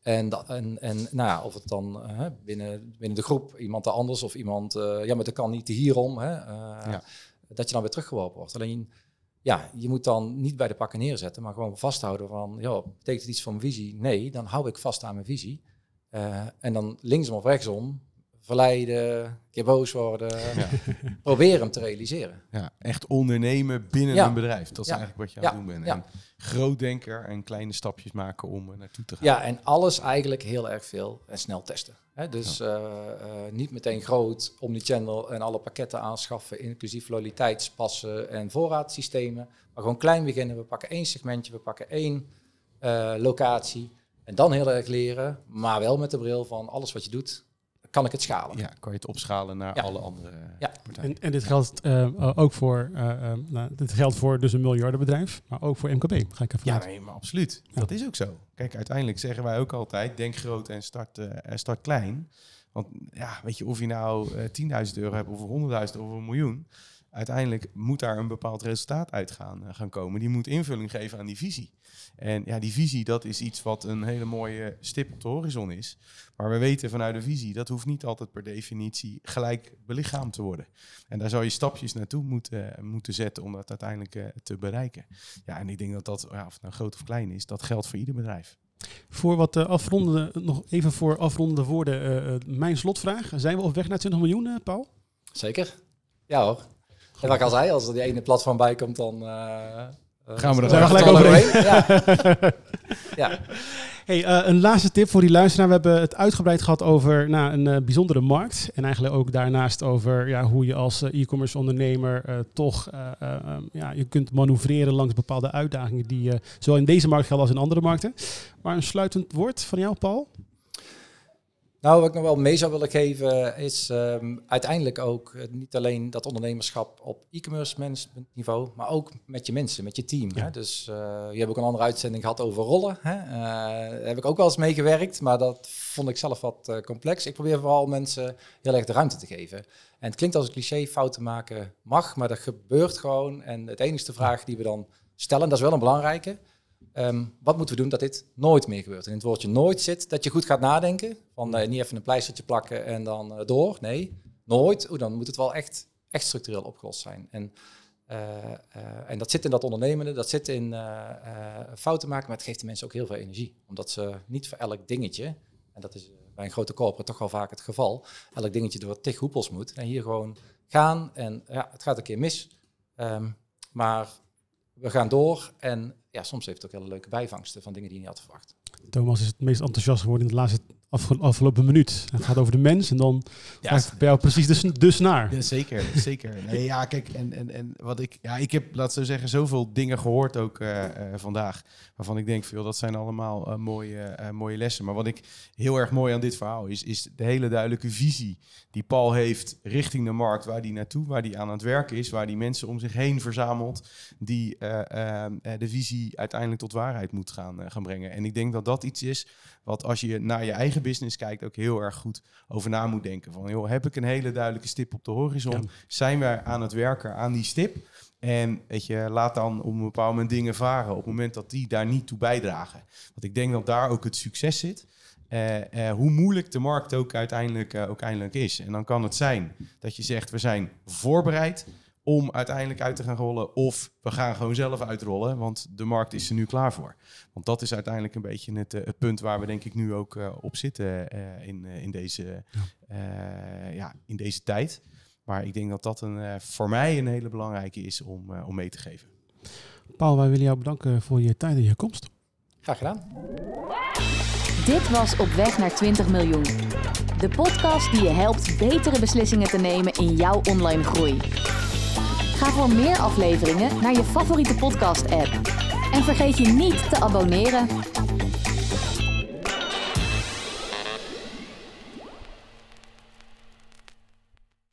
En, dat, en, en nou ja, of het dan binnen, binnen de groep iemand anders of iemand, ja, maar dat kan niet hierom, hè, ja. dat je dan weer teruggeworpen wordt. Alleen ja, je moet dan niet bij de pakken neerzetten, maar gewoon vasthouden van, ja, betekent het iets van mijn visie? Nee, dan hou ik vast aan mijn visie. Uh, en dan linksom of rechtsom verleiden, een keer boos worden. Probeer hem te realiseren. Ja, echt ondernemen binnen Ja. een bedrijf. Dat is Ja. eigenlijk wat je aan Ja. het doen bent. Ja. En grootdenker en kleine stapjes maken om er naartoe te gaan. Ja, en alles eigenlijk heel erg veel en snel testen. Hè? Dus eh, eh, niet meteen groot omnichannel en alle pakketten aanschaffen, inclusief loyaliteitspassen en voorraadsystemen. Maar gewoon klein beginnen. We pakken één segmentje, we pakken één eh, locatie. En dan heel erg leren, maar wel met de bril van alles wat je doet, kan ik het schalen. Ja, kan je het opschalen naar Ja. alle andere Ja. partijen. En, en dit geldt eh, eh, ook voor, eh, eh, nou, dit geldt voor dus een miljardenbedrijf, maar ook voor MKB. Ga ik even Ja, nee, maar absoluut. Ja. Dat is ook zo. Kijk, uiteindelijk zeggen wij ook altijd, denk groot en start, eh, en start klein. Want ja, weet je, of je nou eh 10.000 euro hebt of 100.000 of een miljoen. Uiteindelijk moet daar een bepaald resultaat uit gaan, eh, gaan komen. Die moet invulling geven aan die visie. En ja, die visie, dat is iets wat een hele mooie stip op de horizon is. Maar we weten vanuit de visie, dat hoeft niet altijd per definitie gelijk belichaamd te worden. En daar zou je stapjes naartoe moeten, moeten zetten om dat uiteindelijk eh, te bereiken. Ja, en ik denk dat dat, ja, of het nou groot of klein is, dat geldt voor ieder bedrijf. Voor wat eh, afrondende, nog even voor afrondende woorden, eh, mijn slotvraag. Zijn we op weg naar 20 miljoen, eh, Paul? Zeker. Ja hoor. En wat ik al zei, als er die ene platform bij komt, dan... Gaan we er zijn gelijk er overheen. Ja. ja. Hey, eh, een laatste tip voor die luisteraar. We hebben het uitgebreid gehad over nou, een eh, bijzondere markt. En eigenlijk ook daarnaast over ja, hoe je als eh, e-commerce ondernemer eh, toch eh, eh, eh, ja, je kunt manoeuvreren langs bepaalde uitdagingen die eh, zowel in deze markt gelden als in andere markten. Maar een sluitend woord van jou, Paul? Nou, wat ik nog wel mee zou willen geven is ehm, uiteindelijk ook eh, niet alleen dat ondernemerschap op e-commerce management niveau, maar ook met je mensen, met je team. Ja. Hè? Dus eh, je hebt ook een andere uitzending gehad over rollen. Hè? Eh, daar heb ik ook wel eens mee gewerkt, maar dat vond ik zelf wat complex. Ik probeer vooral mensen heel erg de ruimte te geven. En het klinkt als een cliché, fouten maken mag, maar dat gebeurt gewoon. En het enige vraag die we dan stellen, dat is wel een belangrijke, Ehm, wat moeten we doen dat dit nooit meer gebeurt? En in het woordje nooit zit dat je goed gaat nadenken. Van eh, niet even een pleistertje plakken en dan eh, door. Nee, nooit. Dan moet het wel echt, echt structureel opgelost zijn. En, eh, en dat zit in dat ondernemende, dat zit in fouten maken, maar het geeft de mensen ook heel veel energie. Omdat ze niet voor elk dingetje, en dat is bij een grote corporate toch wel vaak het geval, elk dingetje door tig hoepels moet. En hier gewoon gaan en ja, het gaat een keer mis. Ehm, maar we gaan door en ja, soms heeft het ook hele leuke bijvangsten van dingen die je niet had verwacht. Thomas is het meest enthousiast geworden in de laatste afgelopen minuut. Het gaat over de mens en dan Ja, bij jou precies de, sn- de snaar. Ja, zeker, zeker. Nee, ja, kijk, en, en, en wat ik, ja, ik heb, laat zo zeggen, zoveel dingen gehoord ook eh, eh, vandaag, waarvan ik denk, veel, dat zijn allemaal eh, mooie, mooie lessen. Maar wat ik heel erg mooi aan dit verhaal is, is de hele duidelijke visie die Paul heeft richting de markt, waar die naartoe, waar die aan het werken is, waar die mensen om zich heen verzamelt, die de visie uiteindelijk tot waarheid moet gaan, gaan brengen. En ik denk dat dat iets is wat als je naar je eigen business kijkt ook heel erg goed over na moet denken. Van, joh, heb ik een hele duidelijke stip op de horizon? Ja. Zijn we aan het werken aan die stip? En weet je, laat dan op een bepaald moment dingen varen op het moment dat die daar niet toe bijdragen. Want ik denk dat daar ook het succes zit. Eh, eh, hoe moeilijk de markt ook uiteindelijk, eh, ook uiteindelijk is. En dan kan het zijn dat je zegt, we zijn voorbereid om uiteindelijk uit te gaan rollen. Of we gaan gewoon zelf uitrollen, want de markt is er nu klaar voor. Want dat is uiteindelijk een beetje het, eh, het punt waar we denk ik nu ook eh, op zitten eh, in, in, deze, eh, ja, in deze tijd. Maar ik denk dat dat een, eh, voor mij een hele belangrijke is om, eh, om mee te geven. Paul, wij willen jou bedanken voor je tijd en je komst. Graag gedaan. Dit was Op weg naar 20 miljoen. De podcast die je helpt betere beslissingen te nemen in jouw online groei. Ga voor meer afleveringen naar je favoriete podcast-app. En vergeet je niet te abonneren.